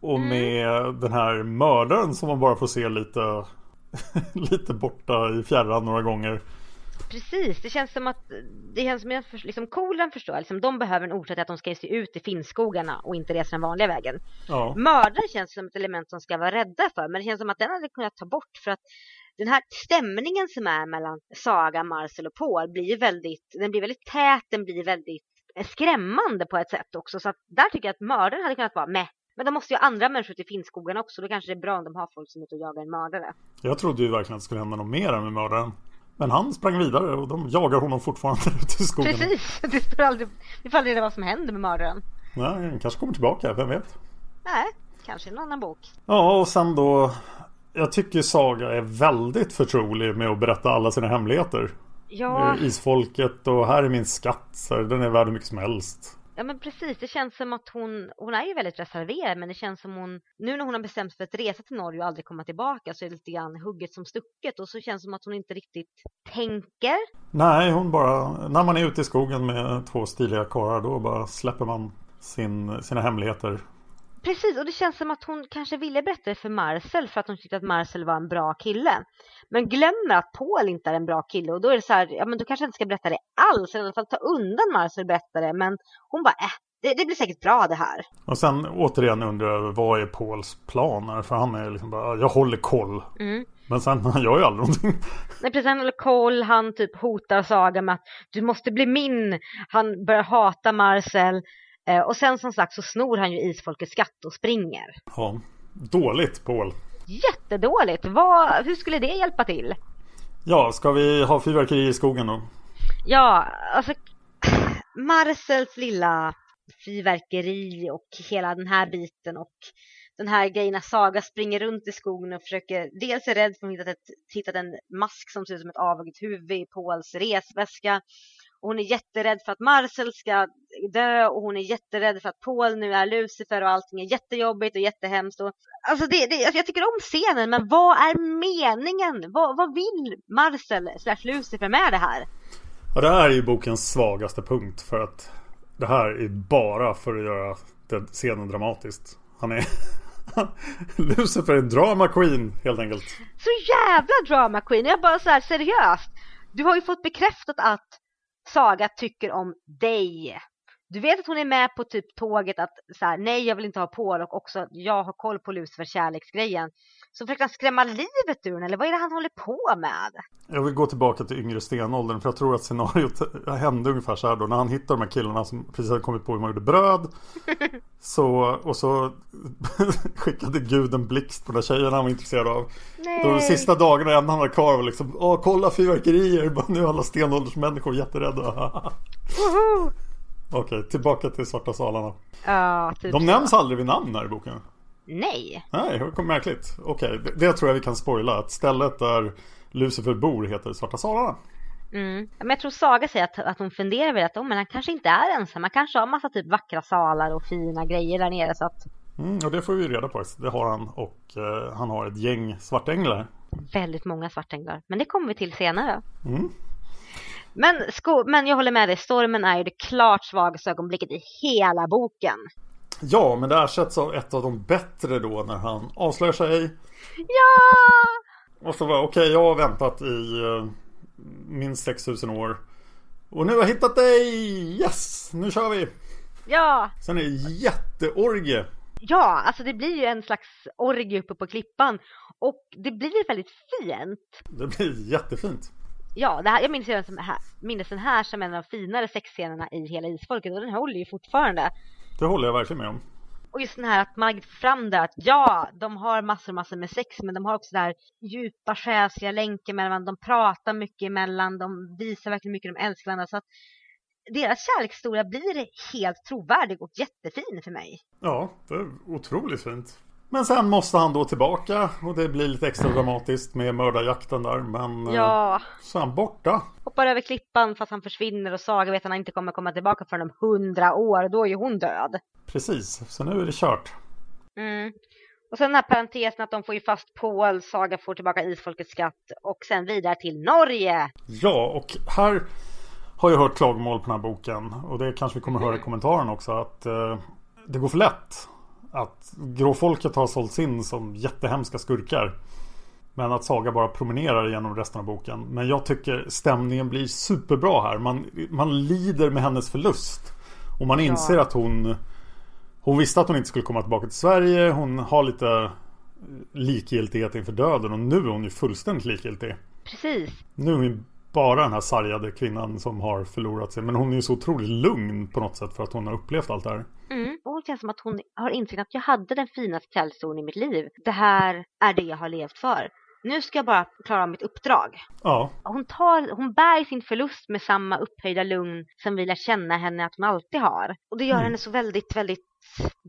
och mm. med den här mördaren som man bara får se lite lite borta i fjärran några gånger. Precis, det känns som att det känns som att liksom, kolen förstår liksom, de behöver en orsak att de ska se ut i finskogarna och inte resa den vanliga vägen. Ja. Mördare känns som ett element som ska vara rädda för, men det känns som att den hade kunnat ta bort för att den här stämningen som är mellan Saga, Marcel och Paul blir väldigt, den blir väldigt tät, den blir väldigt skrämmande på ett sätt också. Så att där tycker jag att mördaren hade kunnat vara med. Men de måste ju andra människor till finskogarna också. Då kanske det är bra om de har folk som är ute och jagar en mördare. Jag trodde ju verkligen att det skulle hända något mer med mördaren. Men han sprang vidare och de jagar honom fortfarande ute i skogen. Precis, det står aldrig, vi får aldrig reda vad som händer med mördaren. Nej, han kanske kommer tillbaka, vem vet? Nej, kanske i en annan bok. Ja, och sen då Jag tycker Saga är väldigt förtrolig med att berätta alla sina hemligheter. Ja. Isfolket och här är min skatt, så den är värd hur mycket som helst. Ja men precis, det känns som att hon, hon är ju väldigt reserverad men det känns som hon, nu när hon har bestämt sig för att resa till Norge och aldrig komma tillbaka så är det lite grann hugget som stucket och så känns det som att hon inte riktigt tänker. Nej, hon bara, när man är ute i skogen med två stiliga karlar då bara släpper man sin, sina hemligheter Precis, och det känns som att hon kanske ville berätta det för Marcel för att hon tyckte att Marcel var en bra kille. Men glömmer att Paul inte är en bra kille och då är det så här, ja men då kanske inte ska berätta det alls, eller i alla fall ta undan Marcel och berätta det. Men hon bara, äh, det, det, blir säkert bra det här. Och sen återigen undrar jag, vad är Pauls planer? För han är liksom bara, jag håller koll. Mm. Men sen, han gör ju aldrig någonting. Nej precis, han håller koll, han typ hotar Saga med att du måste bli min. Han börjar hata Marcel. Eh, och sen som sagt så snor han ju isfolkets skatt och springer. Ja, dåligt Paul. Jättedåligt. Vad, hur skulle det hjälpa till? Ja, ska vi ha fyrverkeri i skogen då? Ja, alltså Marcels lilla fyrverkeri och hela den här biten och den här grejen när Saga springer runt i skogen och försöker dels är rädd för att hon hittat, en mask som ser ut som ett avhugget huvud i Pauls resväska och hon är jätterädd för att Marcel ska dö och hon är jätterädd för att Paul nu är Lucifer och allting är jättejobbigt och jättehemskt. Och, alltså det, det, jag tycker om scenen men vad är meningen? Vad, vad vill Marcel slash Lucifer med det här? Ja, det här är ju bokens svagaste punkt för att det här är bara för att göra scenen dramatiskt. Han är Lucifer är en drama queen helt enkelt. Så jävla drama queen. Jag bara så här seriöst. Du har ju fått bekräftat att Saga tycker om dig. Du vet att hon är med på typ tåget att så här, nej jag vill inte ha Paul och också jag har koll på Lucifer kärleksgrejen. Så försöker han skrämma livet ur henne eller vad är det han håller på med? Jag vill gå tillbaka till yngre stenåldern för jag tror att scenariot hände ungefär så här då när han hittar de här killarna som precis hade kommit på hur man gjorde bröd. så, och så skickade Gud en blixt på de tjejerna han var intresserad av. Nej. Då de sista dagarna enda han var kvar var liksom Åh kolla fyrverkerier, nu är alla stenåldersmänniskor jätterädda. Okej, tillbaka till Svarta salarna. Ja, typ De nämns aldrig vid namn här i boken. Nej. Nej, märkligt. Okej, det, det, tror jag vi kan spoila. Att stället där Lucifer bor heter Svarta salarna. Mm. Men jag tror Saga säger att, att hon funderar över att oh, men han kanske inte är ensam. Han kanske har massa typ vackra salar och fina grejer där nere. Så att... Mm, och det får vi reda på. Det har han och eh, han har ett gäng svartänglar. Väldigt många svartänglar. Men det kommer vi till senare. Mm. Men, sko men jag håller med dig, stormen är ju det klart svagaste ögonblicket i hela boken. Ja, men det ersätts av ett av de bättre då när han avslöjar sig. Ja! Och så var okej, okay, jag har väntat i uh, minst 6000 år. Och nu har jag hittat dig! Yes! Nu kör vi! Ja! Sen är det jätteorgie. Ja, alltså det blir ju en slags orgie uppe på klippan. Och det blir väldigt fint. Det blir jättefint. ja, det här, jag minns den, här, minns den här som en av de finare sexscenerna i hela Isfolket och den håller ju fortfarande. Det håller jag verkligen med om. Och just den här att Margit får fram det att ja, de har massor massor med sex men de har också där djupa själsliga länkar mellan de pratar mycket emellan, de visar verkligen mycket de älskar varandra så att deras kärlekshistoria blir helt trovärdig och jättefin för mig. Ja, det är otroligt fint. Men sen måste han då tillbaka och det blir lite extra dramatiskt med mördarjakten där. Men eh, ja. så är han borta. Hoppar över klippan fast han försvinner och Saga vet att han inte kommer komma tillbaka förrän om hundra år. Då är ju hon död. Precis, så nu är det kört. Mm. Och sen den här parentesen att de får ju fast Paul, Saga får tillbaka Isfolkets skatt och sen vidare till Norge. Ja, och här har jag hört klagomål på den här boken. Och det kanske vi kommer att höra i kommentaren också. Att eh, det går för lätt att gråfolket har sålts in som jättehemska skurkar. Men att Saga bara promenerar genom resten av boken. Men jag tycker stämningen blir superbra här. Man, man lider med hennes förlust. Och man inser ja. att hon Hon visste att hon inte skulle komma tillbaka till Sverige. Hon har lite likgiltighet inför döden. Och nu är hon ju fullständigt likgiltig. Precis. Nu är hon bara den här sargade kvinnan som har förlorat sig. Men hon är ju så otroligt lugn på något sätt för att hon har upplevt allt det här. Mm. Och hon känns som att hon har insett att jag hade den finaste källstorn i mitt liv. Det här är det jag har levt för. Nu ska jag bara klara mitt uppdrag. Ja. Hon, tar, hon bär sin förlust med samma upphöjda lugn som vi lär känna henne att hon alltid har. Och det gör mm. henne så väldigt, väldigt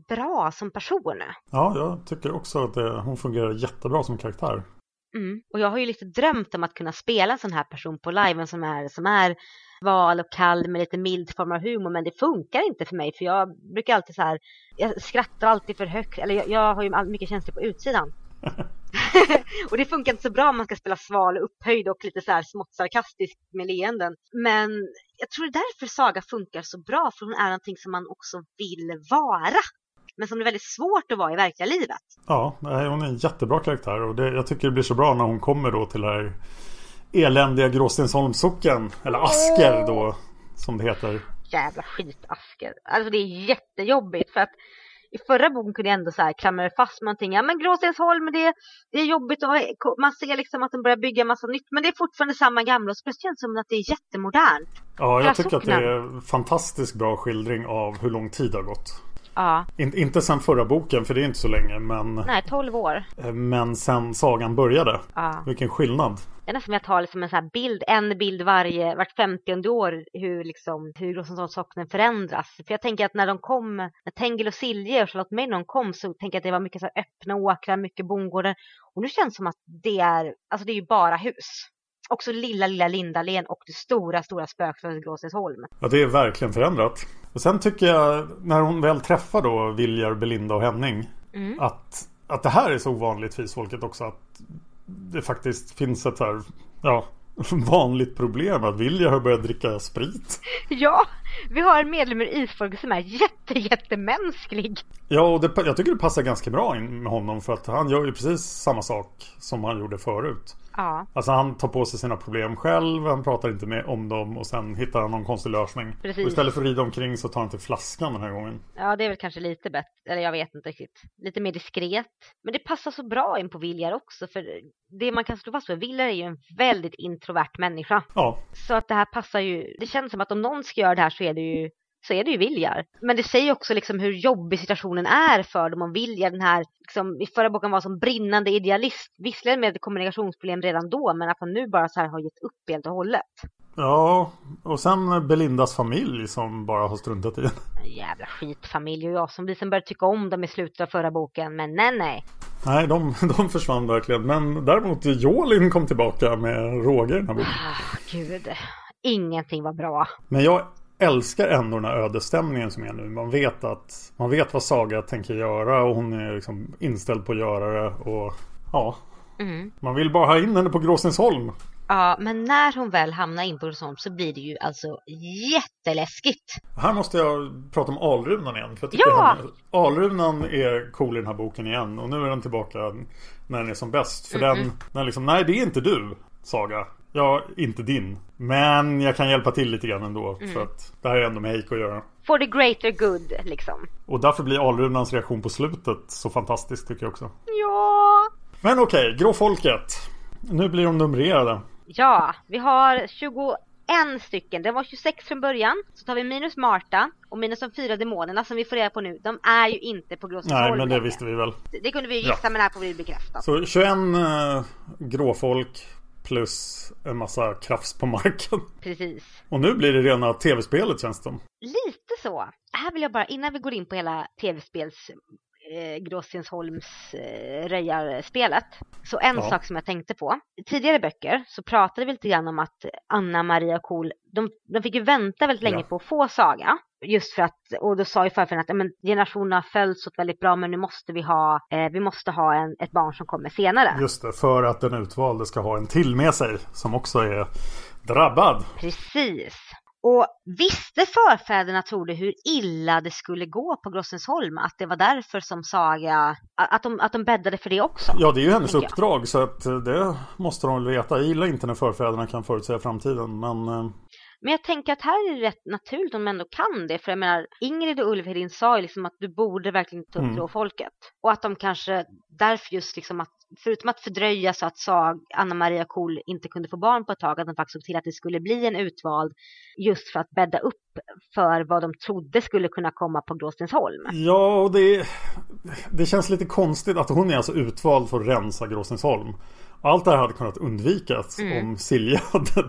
bra som person. Ja, jag tycker också att det, hon fungerar jättebra som karaktär. Mm. Och jag har ju lite drömt om att kunna spela en sån här person på live som är, som är val och kall med lite mild form av humor men det funkar inte för mig för jag brukar alltid så här jag skrattar alltid för högt eller jag, jag har ju mycket känslor på utsidan och det funkar inte så bra om man ska spela sval och upphöjd och lite så här smått sarkastisk med leenden. Men jag tror det är därför Saga funkar så bra för hon är någonting som man också vill vara men som det är väldigt svårt att vara i verkliga livet. Ja, hon är en jättebra karaktär och det, jag tycker det blir så bra när hon kommer då till det här eländiga Gråstensholmssocken, eller Asker då, som det heter. Jävla skitasker. Alltså det är jättejobbigt för att i förra boken kunde jag ändå så här klamra fast med någonting. Ja men Gråstensholm, det, det är jobbigt och man ser liksom att de börjar bygga massa nytt. Men det är fortfarande samma gamla och så känns det som att det är jättemodernt. Ja, jag tycker att det är en fantastiskt bra skildring av hur lång tid det har gått. Ja. In, inte sen förra boken, för det är inte så länge. Men, Nej, 12 år. Eh, men sen sagan började. Ja. Vilken skillnad. Det är nästan som jag tar liksom en sån bild, en bild varje, vart femtionde år hur liksom, hur Rosengårdssocknen förändras. För jag tänker att när de kom, när Tengil och Silje och Charlotte Menon kom så tänker jag att det var mycket så öppna åkrar, mycket bondgårdar. Och nu känns det som att det är, alltså det är ju bara hus också lilla, lilla Lindalen och det stora, stora spökslottet Gråsensholm. Ja, det är verkligen förändrat. Och sen tycker jag, när hon väl träffar då Viljar, Belinda och Henning, mm. att, att det här är så ovanligt för isfolket också. Att det faktiskt finns ett så här, ja, vanligt problem att Vilja har börjat dricka sprit. Ja, vi har en medlem i Isfolket som är jätte, jättemänsklig. Ja, och det, jag tycker det passar ganska bra in med honom för att han gör ju precis samma sak som han gjorde förut. Ja. Alltså han tar på sig sina problem själv, han pratar inte med om dem och sen hittar han någon konstig lösning. Precis. Och istället för att rida omkring så tar han till flaskan den här gången. Ja, det är väl kanske lite bättre, eller jag vet inte riktigt. Lite mer diskret. Men det passar så bra in på Viljar också, för det man kan slå fast för Viljar är ju en väldigt introvert människa. Ja. Så att det här passar ju, det känns som att om någon ska göra det här så är det ju så är det ju Viljar. Men det säger också liksom hur jobbig situationen är för dem om Viljar, den här, liksom, i förra boken var som brinnande idealist, visserligen med kommunikationsproblem redan då, men att han nu bara så här har gett upp helt och hållet. Ja, och sen Belindas familj som bara har struntat i Jävla skitfamilj och jag som liksom började tycka om dem i slutet av förra boken, men nej nej. Nej, de, de försvann verkligen. Men däremot Jolin kom tillbaka med råge i den här boken. Ah, gud, ingenting var bra. Men jag älskar ändå den här ödesstämningen som är nu. Man vet att man vet vad Saga tänker göra och hon är liksom inställd på att göra det. Och ja, mm. man vill bara ha in henne på Gråstensholm. Ja, men när hon väl hamnar in på Gråstensholm så blir det ju alltså jätteläskigt. Här måste jag prata om Alrunan igen. För jag ja! Hon, Alrunan är cool i den här boken igen. Och nu är den tillbaka när den är som bäst. För mm -mm. den, den liksom, nej det är inte du, Saga. Ja, inte din. Men jag kan hjälpa till lite grann ändå. Mm. För att det här är ändå med Eiko att göra. For the greater good, liksom. Och därför blir Alrunans reaktion på slutet så fantastisk tycker jag också. Ja! Men okej, okay, Gråfolket. Nu blir de numrerade. Ja, vi har 21 stycken. Det var 26 från början. Så tar vi minus Marta och minus de fyra demonerna som vi får reda på nu. De är ju inte på Gråsensholm. Nej, men det visste vi väl. Det, det kunde vi ju gissa, Ja. men det här får vi bekräfta. Så 21 eh, gråfolk plus en massa krafs på marken. Precis. Och nu blir det rena tv-spelet känns det. Lite så. Här vill jag bara, innan vi går in på hela tv-spels eh, Gråstensholms eh, röjarspelet. Så en Ja. sak som jag tänkte på. I tidigare böcker så pratade vi lite grann om att Anna Maria Kohl, de, de fick ju vänta väldigt länge Ja. på att få saga. Just för att, och då sa ju farfar att men, generationerna har följts åt väldigt bra men nu måste vi ha, eh, vi måste ha en, ett barn som kommer senare. Just det, för att den utvalde ska ha en till med sig som också är drabbad. Precis. Och visste förfäderna, tror du, hur illa det skulle gå på Grossensholm? Att det var därför som Saga, att de, att de bäddade för det också? Ja, det är ju hennes tänker jag. uppdrag så att eh, det måste de väl veta. Jag gillar inte när förfäderna kan förutsäga framtiden men eh, Men jag tänker att här är det rätt naturligt om de ändå kan det. För jag menar, Ingrid och Ulf Hedin sa ju liksom att du borde verkligen ta upp Mm. mm. folket. Och att de kanske därför just liksom att, förutom att fördröja så att Sag, Anna Maria Kohl inte kunde få barn på ett tag, att de faktiskt såg till att det skulle bli en utvald just för att bädda upp för vad de trodde skulle kunna komma på Gråstensholm. Ja, och det, det känns lite konstigt att hon är alltså utvald för att rensa Gråstensholm. Allt det här hade kunnat undvikas Mm. om Silja hade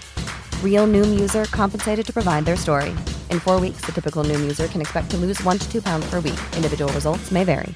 Real Noom user compensated to provide their story. In four weeks, the typical Noom user can expect to lose one to two pounds per week. Individual results may vary.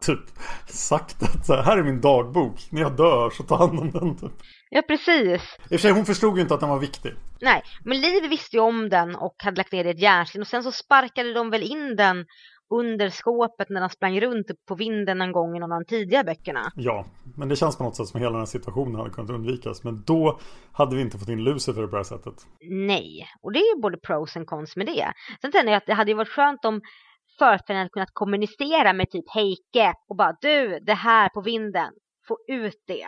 typ sagt att så här, är min dagbok. När jag dör så ta hand om den typ. Ja, precis. I och för sig hon förstod ju inte att den var viktig. Nej, men Liv visste ju om den och hade lagt ner det i ett järnsten och sen så sparkade de väl in den under skåpet när den sprang runt på vinden en gång i någon av de tidiga böckerna. Ja, men det känns på något sätt som hela den här situationen hade kunnat undvikas. Men då hade vi inte fått in Lucifer på det här sättet. Nej, och det är ju både pros och cons med det. Sen tänker jag att det hade varit skönt om förfäderna hade kunnat kommunicera med typ Heike och bara du, det här på vinden, få ut det.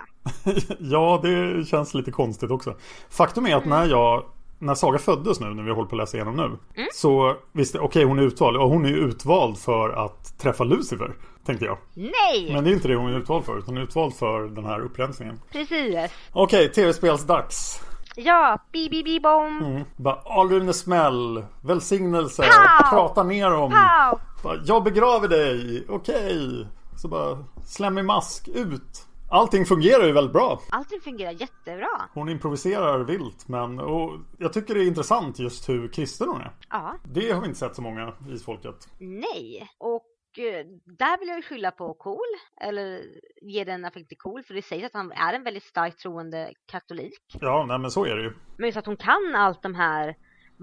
ja, det känns lite konstigt också. Faktum är att när jag när Saga föddes nu, när vi håller på att läsa igenom nu. Så visste jag, okej hon är utvald. Och hon är utvald för att träffa Lucifer. Tänkte jag. Nej! Men det är inte det hon är utvald för. Utan hon är utvald för den här upprensningen. Precis. Okej, tv-spelsdags. Ja, bi bi bi bom. Mm. Bara Alrune smäll. Välsignelse. Pow! Prata ner om. Pow! Bara, jag begraver dig. Okej. Så bara slemmig mask ut. Allting fungerar ju väldigt bra. Allting fungerar jättebra. Hon improviserar vilt men och jag tycker det är intressant just hur kristen hon är. Ja, Det har vi inte sett så många isfolket. nej. Och eh, där vill jag ju skylla på Cool, eller ge den affekt till Cool, för det sägs att han är en väldigt starkt troende katolik. Ja, nej men så är det ju. Men just att hon kan allt de här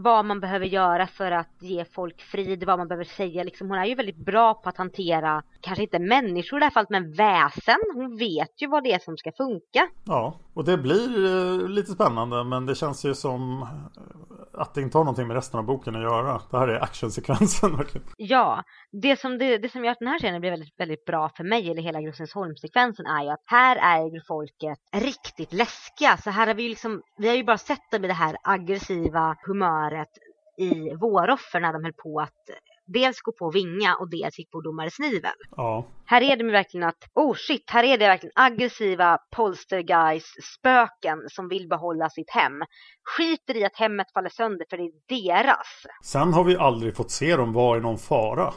vad man behöver göra för att ge folk frid, vad man behöver säga. Liksom, hon är ju väldigt bra på att hantera, kanske inte människor i det här fallet, men väsen. Hon vet ju vad det är som ska funka. Ja, och det blir eh, lite spännande, men det känns ju som eh, att det inte har någonting med resten av boken att göra. Det här är actionsekvensen verkligen. Ja, det som, det, det som gör att den här scenen blir väldigt, väldigt bra för mig, eller hela Grossensholm-sekvensen, är ju att här är ju folket riktigt läskiga. Så här har vi ju liksom, vi har ju bara sett dem i det här aggressiva humöret i Våroffer när de höll på att dels gå på Vinga och dels gick på domare Snivel. Ja. Här är det verkligen att, oh shit, här är det verkligen aggressiva poltergeist-spöken som vill behålla sitt hem. Skiter i att hemmet faller sönder för det är deras. Sen har vi aldrig fått se dem vara i någon fara.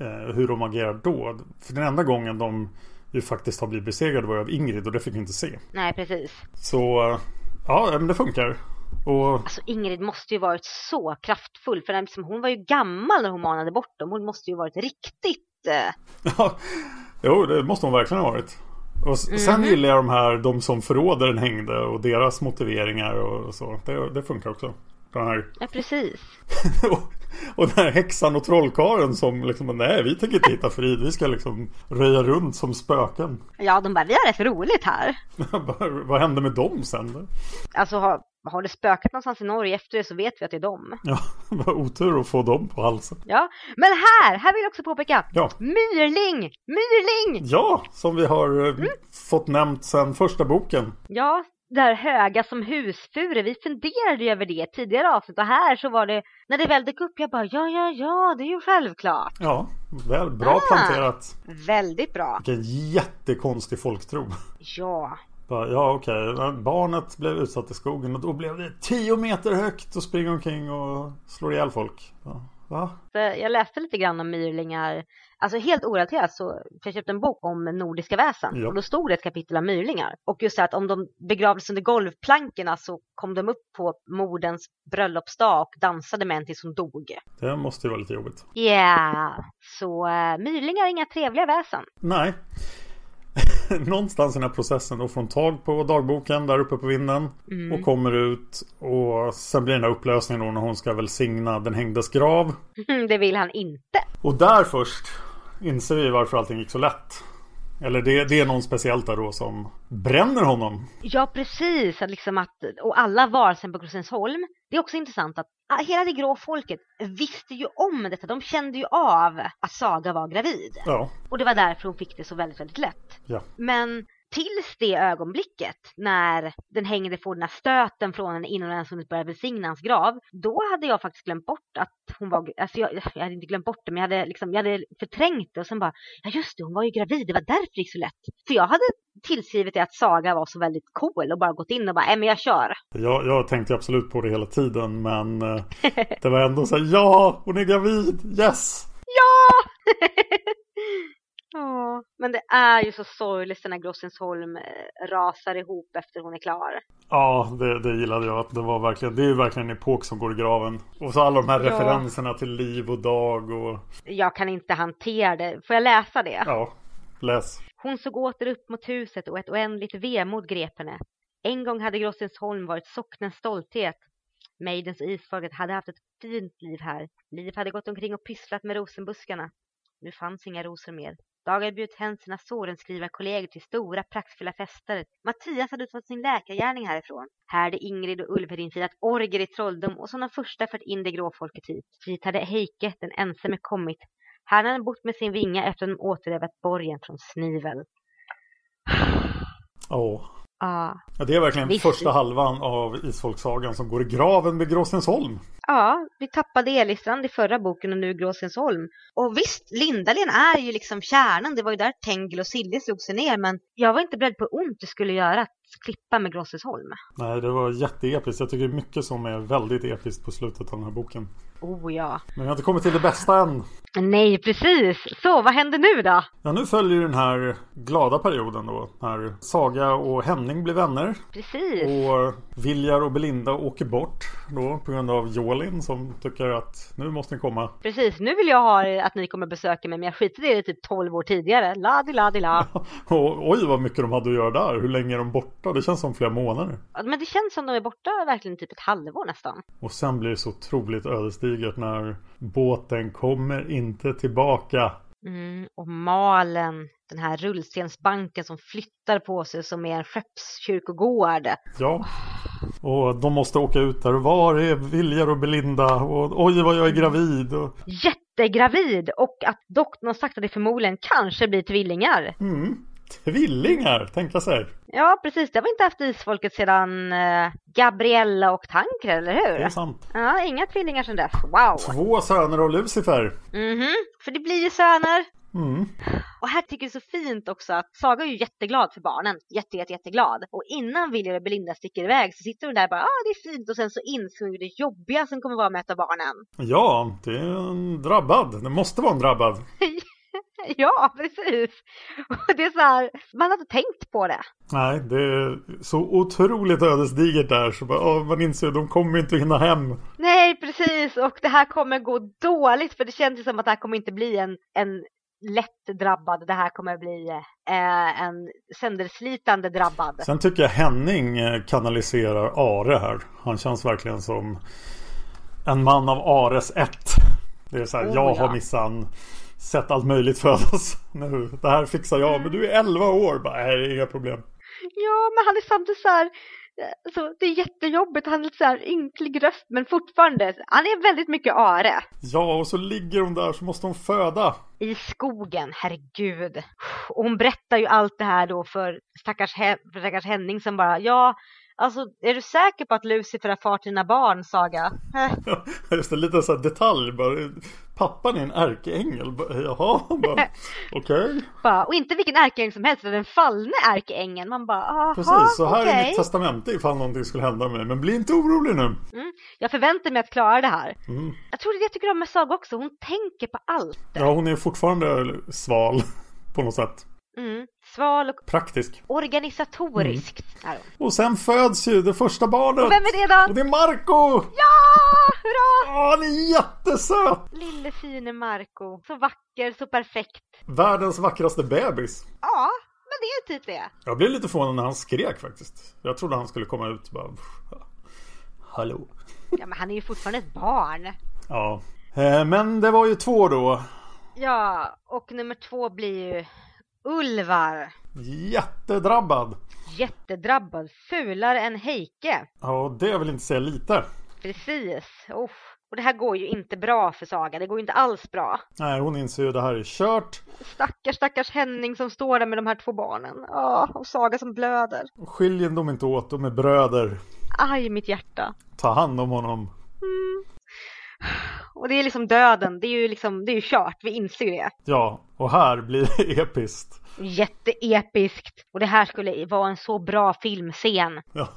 Eh, hur de agerar då. För den enda gången de ju faktiskt har blivit besegrade var av Ingrid och det fick vi inte se. Nej, precis. Så, eh, ja, men det funkar. Och... Alltså Ingrid måste ju varit så kraftfull för liksom, hon var ju gammal när hon manade bort dem. Hon måste ju varit riktigt... Eh... Ja, jo det måste hon verkligen ha varit. Och sen mm gillar jag de här, de som förrådaren hängde och deras motiveringar och så. Det, det funkar också. Den här... Ja, precis. och den här häxan och trollkaren som liksom, nej vi tänker inte hitta frid, vi ska liksom röja runt som spöken. Ja, de bara, vi har rätt roligt här. Vad hände med dem sen? Alltså, har, har det spökat någonstans i Norge efter det så vet vi att det är dem. Ja, vad otur att få dem på halsen. Ja, men här, här vill jag också påpeka. Ja. Myrling! Myrling! Ja, som vi har mm. fått nämnt sedan första boken. Ja, där höga som husfure. Vi funderade ju över det tidigare avsnitt och här så var det, när det väl dök upp, jag bara ja, ja, ja, det är ju självklart. Ja, väl, bra ah, planterat. Väldigt bra. Vilken jättekonstig folktro. Ja. Ja, okej. Okay. Barnet blev utsatt i skogen och då blev det tio meter högt och springer omkring och slår ihjäl folk. Va? Jag läste lite grann om myrlingar Alltså helt orelaterat så för jag köpte en bok om nordiska väsen ja. och då stod det ett kapitel om myrlingar. Och just det att om de begravdes under golvplankorna så kom de upp på moderns bröllopsdag och dansade med en tills hon dog. Det måste ju vara lite jobbigt. Ja, yeah. så uh, myrlingar är inga trevliga väsen. Nej. Någonstans i den här processen då får hon tag på dagboken där uppe på vinden mm. och kommer ut och sen blir den här upplösningen då när hon ska välsigna den hängdes grav. det vill han inte. Och där först inser vi varför allting gick så lätt. Eller det, det är någon speciellt där då som bränner honom. Ja, precis. Att liksom att, och alla varelser på Grossensholm. Det är också intressant att hela det grå folket visste ju om detta. De kände ju av att Saga var gravid. Ja. Och det var därför hon fick det så väldigt, väldigt lätt. Ja. Men tills det ögonblicket när den hängde får den här stöten från henne innan hon ens hunnit börja välsigna hans grav. Då hade jag faktiskt glömt bort att hon var, alltså jag, jag hade inte glömt bort det men jag hade, liksom, jag hade förträngt det och sen bara, ja just det hon var ju gravid, det var därför det gick så lätt. För jag hade tillskrivit det att Saga var så väldigt cool och bara gått in och bara, nej men jag kör. Jag, jag tänkte absolut på det hela tiden men eh, det var ändå så här, ja hon är gravid, yes! Ja! Ja, men det är ju så sorgligt när Grossensholm eh, rasar ihop efter hon är klar. Ja, det, det gillade jag. Att det, var verkligen, det är ju verkligen en epok som går i graven. Och så alla de här ja. referenserna till liv och dag och... Jag kan inte hantera det. Får jag läsa det? Ja, läs. Hon såg åter upp mot huset och ett oändligt vemod grep henne. En gång hade Grossensholm varit socknens stolthet. Maidens och isfolket hade haft ett fint liv här. Liv hade gått omkring och pysslat med rosenbuskarna. Nu fanns inga rosor mer. Dag hade bjudit hem sina Sorenskrivarkollegor till stora praktfulla fester. Mattias hade utfört sin läkargärning härifrån. Här hade Ingrid och Ulverin firat orger i trolldom och som de första fört in det gråfolket hit. Hit hade Heike, den ensamme, kommit. Här hade han bott med sin vinga efter att de återerövrat borgen från Snivel. Åh. Oh. Ja. ja. Det är verkligen Visst. första halvan av Isfolksagan som går i graven med Gråsensholm. Ja, vi tappade Elistrand i förra boken och nu Gråsensholm. Och visst, Lindalen är ju liksom kärnan. Det var ju där Tengel och Silje slog sig ner. Men jag var inte beredd på hur ont det skulle göra att klippa med Gråsensholm. Nej, det var jätteepiskt. Jag tycker mycket som är väldigt episkt på slutet av den här boken. Oh ja. Men vi har inte kommit till det bästa än. Nej, precis. Så, vad händer nu då? Ja, nu följer den här glada perioden då. När Saga och Henning blir vänner. Precis. Och Viljar och Belinda åker bort då på grund av Joel Malin som tycker att nu måste ni komma. Precis, nu vill jag ha att ni kommer besöka mig men jag skiter i det typ 12 år tidigare. Ladi ladi la. Och, oj vad mycket de hade att göra där. Hur länge är de borta? Det känns som flera månader. Men det känns som de är borta verkligen typ ett halvår nästan. Och sen blir det så otroligt ödesdigert när båten kommer inte tillbaka. Mm, och Malen, den här rullstensbanken som flyttar på sig som är en skeppskyrkogård. Ja, och de måste åka ut där. Var är Viljar och Belinda? Och oj vad jag är gravid. Och... Jättegravid! Och att doktorn har sagt att det förmodligen kanske blir tvillingar. Mm. Tvillingar, tänka sig. Ja, precis. Det har vi inte haft isfolket sedan uh, Gabriella och Tankred, eller hur? Det är sant. Ja, inga tvillingar sedan dess. Wow! Två söner av Lucifer. Mhm, mm för det blir ju söner. Mm. Och här tycker jag det är så fint också att Saga är ju jätteglad för barnen. Jätte, jätte, jätteglad. Och innan William och Belinda sticker iväg så sitter hon där och bara, ja ah, det är fint. Och sen så insåg hon det jobbiga som kommer vara ett av barnen. Ja, det är en drabbad. Det måste vara en drabbad. Ja, precis. Och det är så här, man har inte tänkt på det. Nej, det är så otroligt ödesdigert där. Så bara, man inser att de kommer inte hinna hem. Nej, precis. Och det här kommer gå dåligt. För det känns som att det här kommer inte bli en, en lätt drabbad. Det här kommer bli eh, en sönderslitande drabbad. Sen tycker jag Henning eh, kanaliserar Are här. Han känns verkligen som en man av Ares ett. Det är så här, oh, jag ja. har missan sett allt möjligt födas nu. Det här fixar jag, men du är 11 år. Bara, nej, inga problem. Ja, men han är samtidigt så här, alltså, det är jättejobbigt, han är lite så här ynklig röst, men fortfarande, han är väldigt mycket are. Ja, och så ligger hon där så måste hon föda. I skogen, herregud. Och hon berättar ju allt det här då för stackars, för stackars Henning som bara, ja, Alltså, är du säker på att Lucifer har far till dina barn, Saga? Just det, lite så detalj bara. Pappan är en ärkeängel. Jaha, okej. Okay. Och inte vilken ärkeängel som helst, utan den fallne ärkeängeln. Man bara, aha, Precis, så här okay. är mitt testamente ifall någonting skulle hända mig. Men bli inte orolig nu. Mm, jag förväntar mig att klara det här. Mm. Jag tror det är jag tycker om med Saga också. Hon tänker på allt. Ja, hon är fortfarande sval på något sätt. Mm. Sval och praktisk. Organisatoriskt mm. Och sen föds ju det första barnet. Och vem är det då? Och det är Marco! Ja! Hurra! Ja, han är jättesöt! Lille fine Marco. Så vacker, så perfekt. Världens vackraste bebis. Ja, men det är typ det. Jag blev lite förvånad när han skrek faktiskt. Jag trodde han skulle komma ut och bara... Hallå. Ja, men han är ju fortfarande ett barn. Ja. Eh, men det var ju två då. Ja, och nummer två blir ju Ulvar. Jättedrabbad. Jättedrabbad. Fulare än Heike. Ja, det vill inte säga lite. Precis. Oh. Och det här går ju inte bra för Saga. Det går ju inte alls bra. Nej, hon inser ju att det här är kört. Stackars, stackars Henning som står där med de här två barnen. Ja, och Saga som blöder. Skiljer de inte åt, de är bröder. Aj, mitt hjärta. Ta hand om honom. Mm. Och det är liksom döden, det är ju liksom, det är ju kört, vi inser det. Ja, och här blir det episkt. Jätteepiskt. Och det här skulle vara en så bra filmscen. Ja.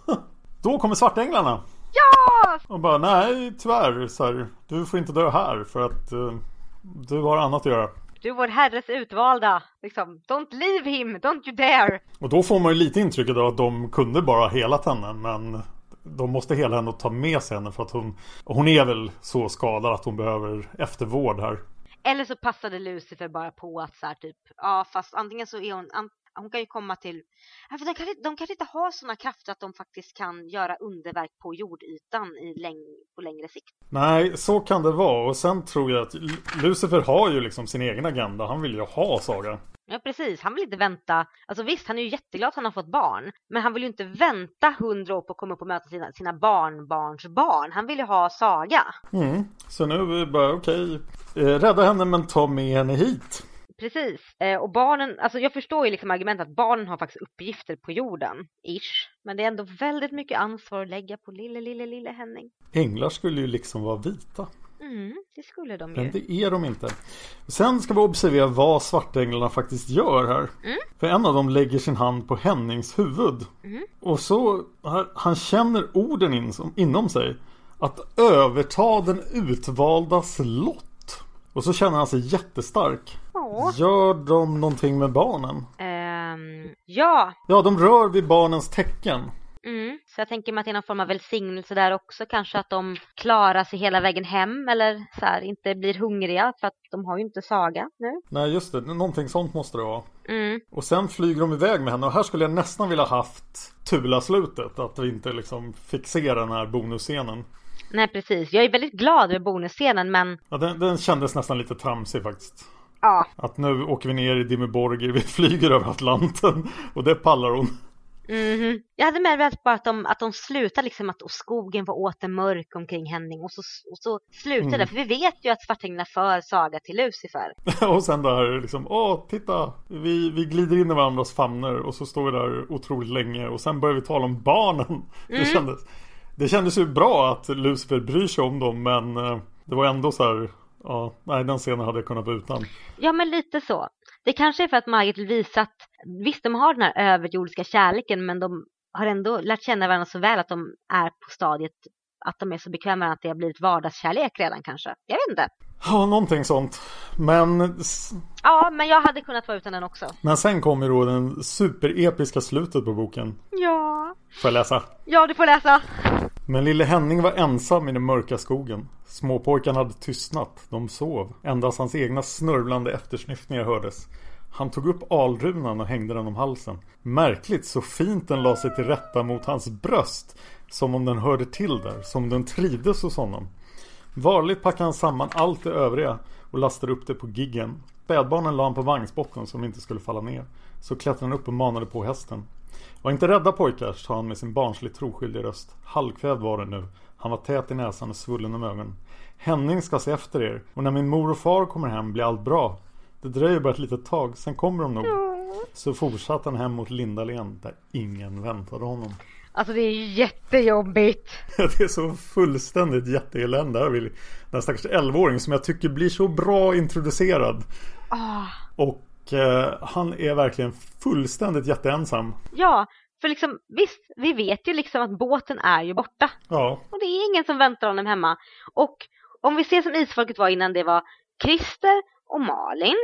Då kommer Svartänglarna. Ja! Och bara, nej tyvärr, så här, du får inte dö här för att uh, du har annat att göra. Du är vår herres utvalda. Liksom, don't leave him, don't you dare. Och då får man ju lite intrycket av att de kunde bara ha helat henne, men de måste hela henne och ta med sig henne för att hon Hon är väl så skadad att hon behöver eftervård här. Eller så passade Lucifer bara på att så här typ Ja fast antingen så är hon hon kan ju komma till... För de, kanske, de kanske inte har sådana krafter att de faktiskt kan göra underverk på jordytan i läng, på längre sikt. Nej, så kan det vara. Och sen tror jag att Lucifer har ju liksom sin egen agenda. Han vill ju ha Saga. Ja, precis. Han vill inte vänta. Alltså visst, han är ju jätteglad att han har fått barn. Men han vill ju inte vänta hundra år på att komma upp och möta sina, sina barnbarns barn. Han vill ju ha Saga. Mm. Så nu är vi bara okej. Okay. Eh, rädda henne men ta med henne hit. Precis. Eh, och barnen, alltså jag förstår ju liksom argumentet att barnen har faktiskt uppgifter på jorden, ish. Men det är ändå väldigt mycket ansvar att lägga på lille, lille, lille Henning. Änglar skulle ju liksom vara vita. Mm, det skulle de ju. Men det är de inte. Sen ska vi observera vad svartänglarna faktiskt gör här. Mm. För en av dem lägger sin hand på Hennings huvud. Mm. Och så, han känner orden in, inom sig. Att överta den utvaldas lott. Och så känner han sig jättestark. Ja. Gör de någonting med barnen? Um, ja. Ja, de rör vid barnens tecken. Mm. Så jag tänker mig att det är någon form av välsignelse där också. Kanske att de klarar sig hela vägen hem eller så här, inte blir hungriga för att de har ju inte saga nu. Nej just det, någonting sånt måste det vara. Mm. Och sen flyger de iväg med henne och här skulle jag nästan vilja haft Tula-slutet. Att vi inte liksom fick se den här bonusscenen. Nej precis, jag är väldigt glad över bonusscenen men Ja, den, den kändes nästan lite tramsig faktiskt. ja, Att nu åker vi ner i Dimmerborg, vi flyger över Atlanten och det pallar hon. Mhm. Jag hade med velat bara att de, att de slutar liksom att och skogen var åter mörk omkring Henning och så, och så slutar Mm. det. För vi vet ju att Svartänglarna för Saga till Lucifer. och sen där liksom, åh titta, vi, vi glider in i varandras famnar och så står vi där otroligt länge och sen börjar vi tala om barnen. Det, Mm. kändes, det kändes ju bra att Lucifer bryr sig om dem men eh, det var ändå så här, ja, nej den scenen hade jag kunnat vara utan. Ja men lite så. Det kanske är för att Margit vill visa att visst de har den här överjordiska kärleken men de har ändå lärt känna varandra så väl att de är på stadiet att de är så bekväma att det har blivit vardagskärlek redan kanske. Jag vet inte. Ja, någonting sånt. Men, Ja, men jag hade kunnat vara utan den också. men sen kommer då den superepiska slutet på boken. Ja. Får jag läsa? Ja, du får läsa. Men lille Henning var ensam i den mörka skogen. Småpojkarna hade tystnat. De sov. Endast hans egna snörvlande eftersnyftningar hördes. Han tog upp alrunan och hängde den om halsen. Märkligt så fint den la sig till rätta mot hans bröst. Som om den hörde till där. Som om den trivdes hos honom. Varligt packade han samman allt det övriga och lastade upp det på giggen. Spädbarnen la han på vagnsbotten som inte skulle falla ner. Så klättrade han upp och manade på hästen. Var inte rädda pojkar, sa han med sin barnsligt troskyldiga röst. Halvkvävd var det nu. Han var tät i näsan och svullen om ögonen. Henning ska se efter er och när min mor och far kommer hem blir allt bra. Det dröjer bara ett litet tag, sen kommer de nog. Så fortsatte han hem mot Lindalen där ingen väntade honom. Alltså det är jättejobbigt. Det är så fullständigt jätteelände. Här den stackars 11-åring som jag tycker blir så bra introducerad. Ah. Och eh, han är verkligen fullständigt jätteensam. Ja, för liksom visst, vi vet ju liksom att båten är ju borta. Ja, Och det är ingen som väntar honom hemma. Och om vi ser som isfolket var innan det var Christer och Malin,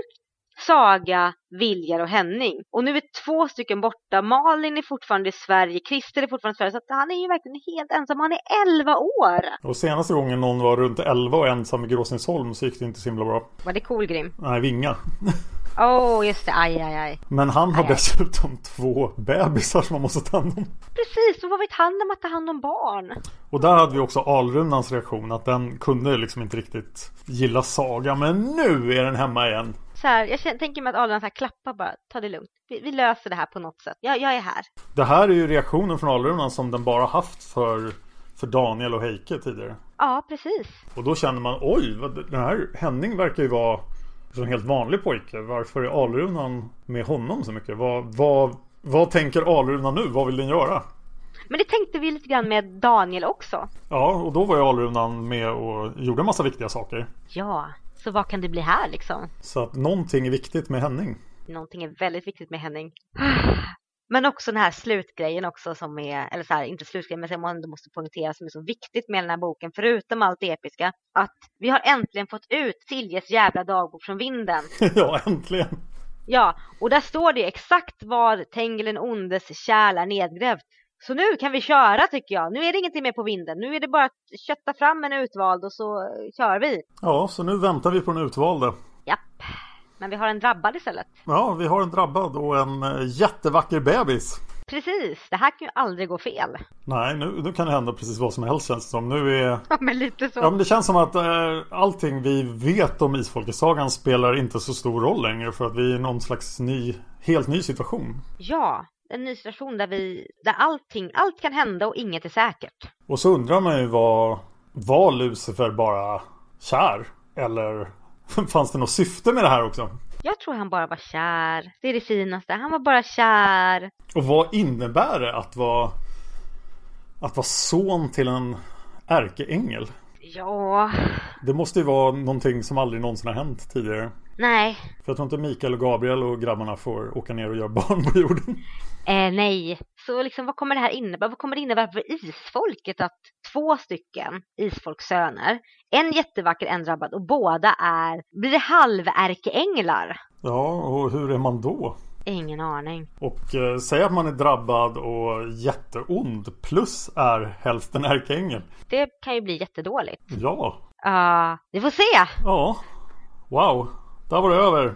Saga, Viljar och Henning. Och nu är två stycken borta. Malin är fortfarande i Sverige, Christer är fortfarande i Sverige. Så han är ju verkligen helt ensam. Han är 11 år. och senaste gången någon var runt 11 och ensam i Gråsensholm så gick det inte så himla bra. Var det Kolgrim? Nej, Vinga. Åh, oh, just det. Aj, aj, aj. Men han har Aj, aj. dessutom två bebisar som man måste ta hand om. Precis, och vad vet han om att ta hand om barn? Och där hade vi också Alrunans reaktion att den kunde liksom inte riktigt gilla Saga. Men nu är den hemma igen. Så här, jag tänker mig att Adrian så här klappar bara. Ta det lugnt. Vi, vi löser det här på något sätt. Jag, jag är här. Det här är ju reaktionen från Alrunan som den bara haft för, för Daniel och Heike tidigare. Ja, precis. Och då känner man oj, den här Henning verkar ju vara en helt vanlig pojke. Varför är Alrunan med honom så mycket? Vad, vad, vad tänker Alrunan nu? Vad vill den göra? Men det tänkte vi lite grann med Daniel också. Ja, och då var ju Alrunan med och gjorde en massa viktiga saker. Ja, så vad kan det bli här liksom? Så att någonting är viktigt med Henning. Någonting är väldigt viktigt med Henning. Men också den här slutgrejen också som är, eller så här, inte slutgrejen, men som man ändå måste poängtera som är så viktigt med den här boken, förutom allt det episka, att vi har äntligen fått ut Siljes jävla dagbok från vinden. ja, äntligen. Ja, och där står det exakt var Tengil ondes kärl är nedgrävt. Så nu kan vi köra tycker jag. Nu är det ingenting mer på vinden. Nu är det bara att kötta fram en utvald och så kör vi. Ja, så nu väntar vi på den utvalde. Japp. Men vi har en drabbad istället. Ja, vi har en drabbad och en eh, jättevacker bebis. Precis, det här kan ju aldrig gå fel. Nej, nu, nu kan det hända precis vad som helst känns det som. Nu är... Ja, men lite så. Ja, men det känns som att eh, allting vi vet om Isfolkesagan spelar inte så stor roll längre för att vi är i någon slags ny, helt ny situation. Ja, en ny situation där vi, där allting, allt kan hända och inget är säkert. Och så undrar man ju vad, var Lucifer bara kär? Eller fanns det något syfte med det här också? Jag tror han bara var kär. Det är det finaste. Han var bara kär. Och vad innebär det att vara, att vara son till en ärkeängel? Ja, Det måste ju vara någonting som aldrig någonsin har hänt tidigare. nej, För jag tror inte Mikael och Gabriel och grabbarna får åka ner och göra barn på jorden. Eh, nej. Så liksom vad kommer det här innebära? Vad kommer det innebära för isfolket att två stycken isfolkssöner, en jättevacker, en drabbad och båda är, blir det halvärkeänglar? Ja, och hur är man då? Ingen aning. Och eh, säg att man är drabbad och jätteond plus är hälften ärkeängel. Det kan ju bli jättedåligt. Ja. Uh, vi får se. Ja. Wow. Där var det över.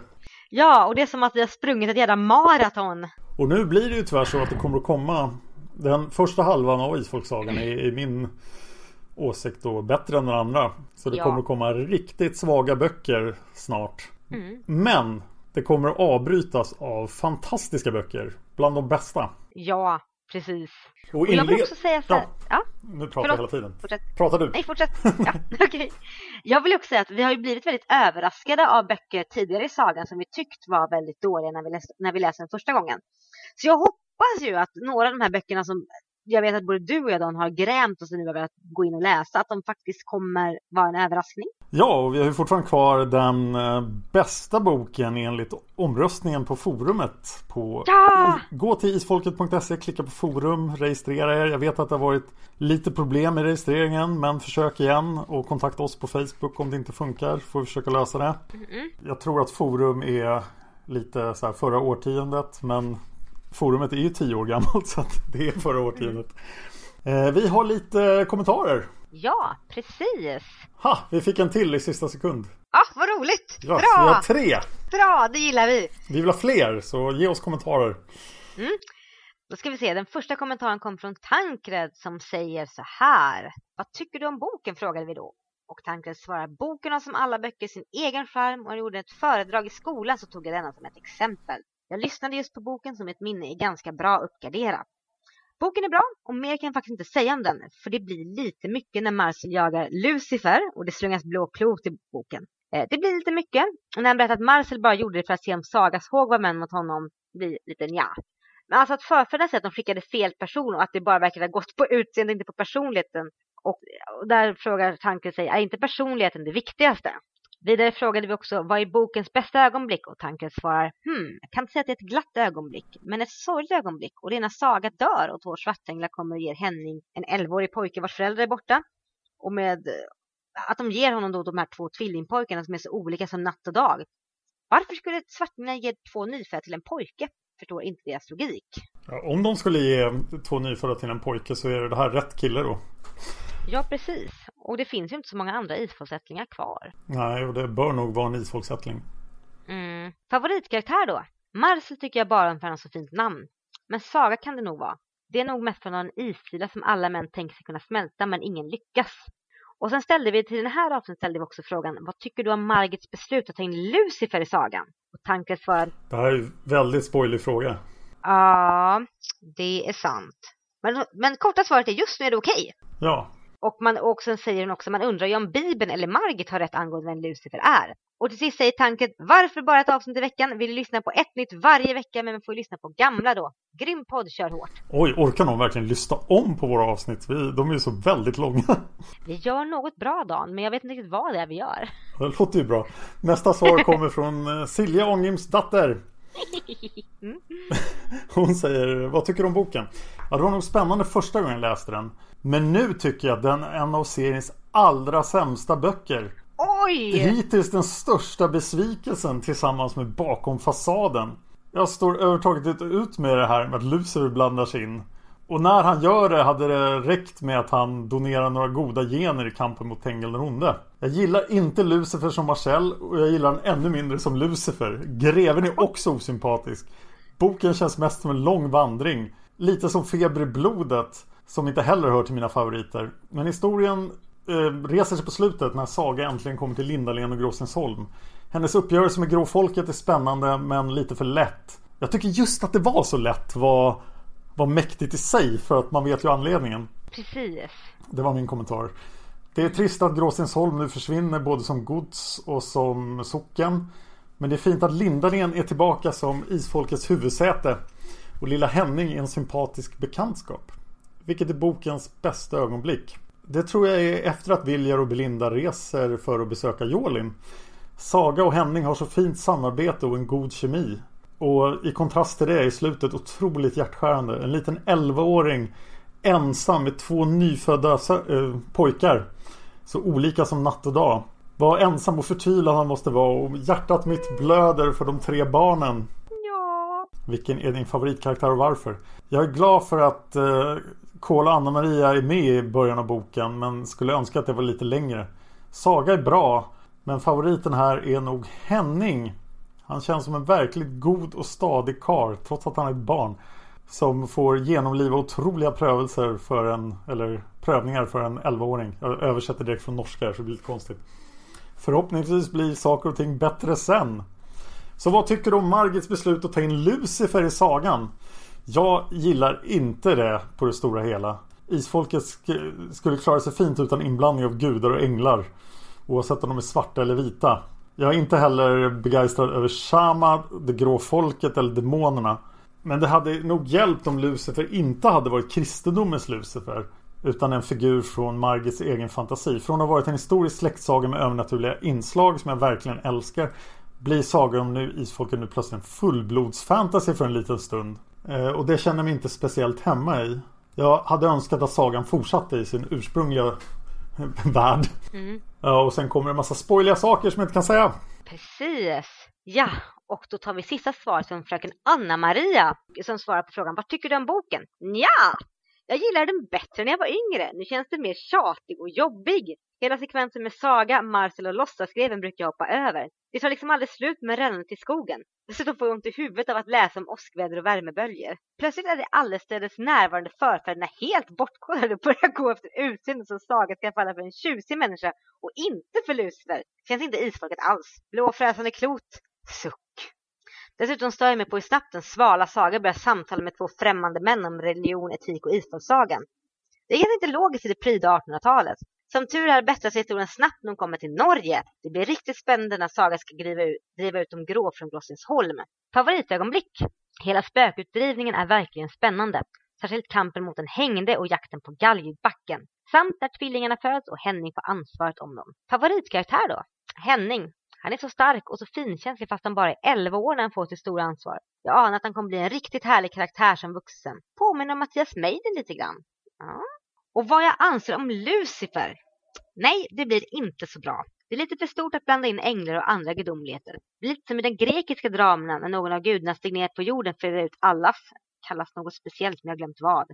Ja, och det är som att vi har sprungit ett jävla maraton. Och nu blir det ju tyvärr så att det kommer att komma den första halvan av Isfolksagan är i min åsikt då bättre än den andra. Så det Ja. kommer att komma riktigt svaga böcker snart. Mm. Men det kommer att avbrytas av fantastiska böcker. Bland de bästa. Ja, precis. Och Och jag vill också säga så här. Ja. Ja. Nu pratar jag hela tiden. Fortsätt. Pratar du? Nej, fortsätt. Ja, okej. Jag vill också säga att vi har ju blivit väldigt överraskade av böcker tidigare i sagan som vi tyckt var väldigt dåliga när vi, läste, när vi läste den första gången. Så jag hoppas ju att några av de här böckerna som jag vet att både du och jag Dan har grämt oss nu över att gå in och läsa, att de faktiskt kommer vara en överraskning. Ja, och vi har ju fortfarande kvar den eh, bästa boken enligt omröstningen på forumet. På Ja! Gå till isfolket.se, klicka på forum, registrera er. Jag vet att det har varit lite problem med registreringen, men försök igen och kontakta oss på Facebook om det inte funkar. Får vi försöka lösa det. Jag tror att forum är lite så här förra årtiondet, men forumet är ju tio år gammalt så att det är förra årtiondet. Eh, Vi har lite kommentarer. Ja, precis. Ha, vi fick en till i sista sekund. Ja, vad roligt! Så vi har Bra! tre. Bra, det gillar vi! Vi vill ha fler, så ge oss kommentarer. Då ska vi se, den första kommentaren kom från Tankred som säger så här. Vad tycker du om boken? frågade vi då. Och Tankred svarar, boken har som alla böcker sin egen charm och jag gjorde ett föredrag i skolan så tog jag denna som ett exempel. Jag lyssnade just på boken som ett minne är ganska bra uppgraderat. Boken är bra och mer kan jag faktiskt inte säga om den för det blir lite mycket när Marcel jagar Lucifer och det slungas blå klot till boken. Eh, det blir lite mycket. Och när han berättar att Marcel bara gjorde det för att se om Sagas håg var män mot honom blir lite nja. Men alltså att förfäderna säger att de skickade fel person och att det bara verkar ha gått på utseende, inte på personligheten. Och, och där frågar tanken sig, är inte personligheten det viktigaste? Vidare frågade vi också, vad är bokens bästa ögonblick? Och tanken svarar, hmm, jag kan inte säga att det är ett glatt ögonblick, men ett sorgligt ögonblick. Och det är när Saga dör och två svartänglar kommer och ger Henning, en 11-årig pojke vars föräldrar är borta. Och med eh, att de ger honom då de här två tvillingpojkarna som är så olika som natt och dag. Varför skulle svartänglar ge två nyfödda till en pojke? Förstår inte deras logik. Ja, om de skulle ge två nyfödda till en pojke så är det här rätt kille då. Ja, precis. Och det finns ju inte så många andra isfolksättlingar kvar. Nej, och det bör nog vara en isfolksättling. Mm. Favoritkaraktär då? Marcel tycker jag bara om för han har så fint namn. Men Saga kan det nog vara. Det är nog mest för någon isfila som alla män tänker sig kunna smälta men ingen lyckas. Och sen ställde vi till den här avsnittet ställde vi också frågan Vad tycker du om Margits beslut att ta in Lucifer i sagan? Och tanken svarade Det här är ju väldigt spoilig fråga. Ja, det är sant. Men, men korta svaret är just nu är det okej. Ja, Och, man, och sen säger hon också, man undrar ju om Bibeln eller Margit har rätt angående vem Lucifer är. Och till sist säger tanken, varför bara ett avsnitt i veckan? Vill lyssna på ett nytt varje vecka, men man får ju lyssna på gamla då. Grym podd, kör hårt. oj, orkar någon verkligen lyssna om på våra avsnitt? Vi, de är ju så väldigt långa. Vi gör något bra Dan, men jag vet inte riktigt vad det är vi gör. Det låter ju bra. Nästa svar kommer från eh, Silja Ångims dotter. Hon säger, vad tycker du om boken? Ja, det var nog spännande första gången jag läste den. Men nu tycker jag den är en av seriens allra sämsta böcker. Oj! Hittills den största besvikelsen tillsammans med Bakom fasaden. Jag står överhuvudtaget inte ut med det här med att Lucifer blandar sig in. Och när han gör det hade det räckt med att han donerar några goda gener i kampen mot Tengil den onde. Jag gillar inte Lucifer som Marcel och jag gillar han ännu mindre som Lucifer. Greven är också osympatisk. Boken känns mest som en lång vandring. Lite som Feber i blodet. Som inte heller hör till mina favoriter. Men historien eh, reser sig på slutet när Saga äntligen kommer till Lindalen och Gråsensholm. Hennes uppgörelse med Gråfolket är spännande men lite för lätt. Jag tycker just att det var så lätt var, var mäktigt i sig för att man vet ju anledningen. Precis. Det var min kommentar. Det är trist att Gråstensholm nu försvinner både som gods och som socken. Men det är fint att Lindalen är tillbaka som isfolkets huvudsäte. Och lilla Henning är en sympatisk bekantskap. Vilket är bokens bästa ögonblick. Det tror jag är efter att Viljar och Belinda reser för att besöka Jolin. Saga och Henning har så fint samarbete och en god kemi. Och i kontrast till det är slutet otroligt hjärtskärande. En liten 11-åring ensam med två nyfödda eh, pojkar. Så olika som natt och dag. Vad ensam och förtvivlad han måste vara och hjärtat mitt blöder för de tre barnen. Ja. Vilken är din favoritkaraktär och varför? Jag är glad för att eh, Kola och Anna-Maria är med i början av boken men skulle önska att det var lite längre. Saga är bra men favoriten här är nog Henning. Han känns som en verkligt god och stadig karl trots att han är ett barn. Som får genomliva otroliga prövelser för en, eller prövningar för en 11-åring. Jag översätter direkt från norska här så det blir lite konstigt. Förhoppningsvis blir saker och ting bättre sen. Så vad tycker du om Margits beslut att ta in Lucifer i sagan? Jag gillar inte det på det stora hela. Isfolket sk- skulle klara sig fint utan inblandning av gudar och änglar. Oavsett om de är svarta eller vita. Jag är inte heller begeistrad över Shama, det grå folket eller demonerna. Men det hade nog hjälpt om Lucifer inte hade varit kristendomens Lucifer. Utan en figur från Margits egen fantasi. Från att ha varit en historisk släktsaga med övernaturliga inslag som jag verkligen älskar. Blir sagan om nu isfolket nu plötsligt en fullblodsfantasy för en liten stund. Eh, och det känner mig inte speciellt hemma i. Jag hade önskat att sagan fortsatte i sin ursprungliga värld. Mm. Ja, och sen kommer det en massa spoiliga saker som jag inte kan säga. Precis. Ja, och då tar vi sista svaret från fröken Anna-Maria som svarar på frågan Vad tycker du om boken? Ja, jag gillar den bättre när jag var yngre. Nu känns den mer tjatig och jobbig. Hela sekvensen med Saga, Marcel och låtsasgreven brukar jag hoppa över. Det tar liksom aldrig slut med rännandet i skogen. Dessutom får jag ont i huvudet av att läsa om åskväder och värmeböljor. Plötsligt är det allestädes närvarande förfäderna helt bortkollade och börjar gå efter utseendet som Saga ska falla för en tjusig människa och inte för Lucifer. Känns inte isfolket alls. Blå fräsande klot. Suck. Dessutom stör jag mig på hur snabbt den svala Saga börjar samtala med två främmande män om religion, etik och isfolkssagan. Det är inte logiskt i det pryda 1800-talet. Som tur är bättrar sig historien snabbt när hon kommer till Norge. Det blir riktigt spännande när Saga ska driva ut, driva ut de grå från Glossinsholm. Favoritögonblick? Hela spökutdrivningen är verkligen spännande. Särskilt kampen mot den hängde och jakten på galgbacken. Samt när tvillingarna föds och Henning får ansvaret om dem. Favoritkaraktär då? Henning. Han är så stark och så finkänslig fast han bara är 11 år när han får sitt stora ansvar. Jag anar att han kommer bli en riktigt härlig karaktär som vuxen. Påminner om Mattias Meiden lite grann. Ja. Och vad jag anser om Lucifer? Nej, det blir inte så bra. Det är lite för stort att blanda in änglar och andra gudomligheter. Det blir lite som i den grekiska dramerna när någon av gudarna steg ner på jorden för att ut allas kallas något speciellt men jag har glömt vad.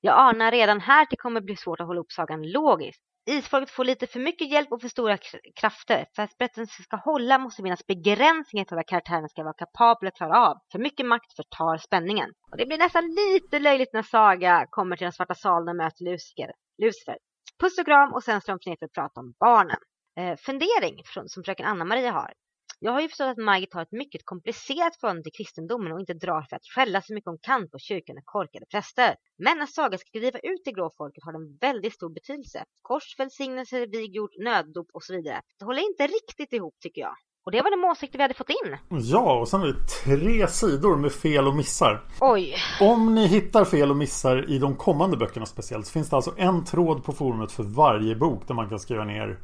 Jag anar redan här att det kommer bli svårt att hålla upp sagan logiskt. Isfolket får lite för mycket hjälp och för stora krafter. För att berättelsen ska hålla måste finnas begränsningar för vad karaktärerna ska vara kapabla att klara av. För mycket makt förtar spänningen. Och det blir nästan lite löjligt när Saga kommer till den svarta salen och möter Lucifer. Lucifer. Puss och kram och sen slår de för att prata om barnen. Eh, fundering från, som fröken Anna-Maria har. Jag har ju förstått att Margit har ett mycket komplicerat förhållande till kristendomen och inte drar för att skälla så mycket om kant på kyrkan och korkade präster. Men när Saga ska driva ut det grå folket har den väldigt stor betydelse. Kors, välsignelse, viggjord, nöddop och så vidare. Det håller inte riktigt ihop tycker jag. Och det var de åsikter vi hade fått in. Ja, och sen har vi tre sidor med fel och missar. Oj. Om ni hittar fel och missar i de kommande böckerna speciellt så finns det alltså en tråd på forumet för varje bok där man kan skriva ner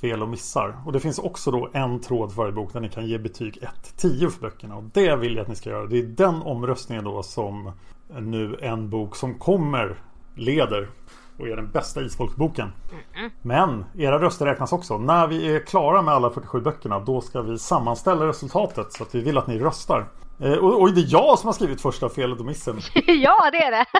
fel och missar. Och det finns också då en tråd för varje bok där ni kan ge betyg 1-10 för böckerna. Och det vill jag att ni ska göra. Det är den omröstningen då som nu en bok som kommer leder och är den bästa isfolksboken. Mm. Men era röster räknas också. När vi är klara med alla 47 böckerna då ska vi sammanställa resultatet så att vi vill att ni röstar. Eh, och, och det är jag som har skrivit första felet och missen. ja, det är det.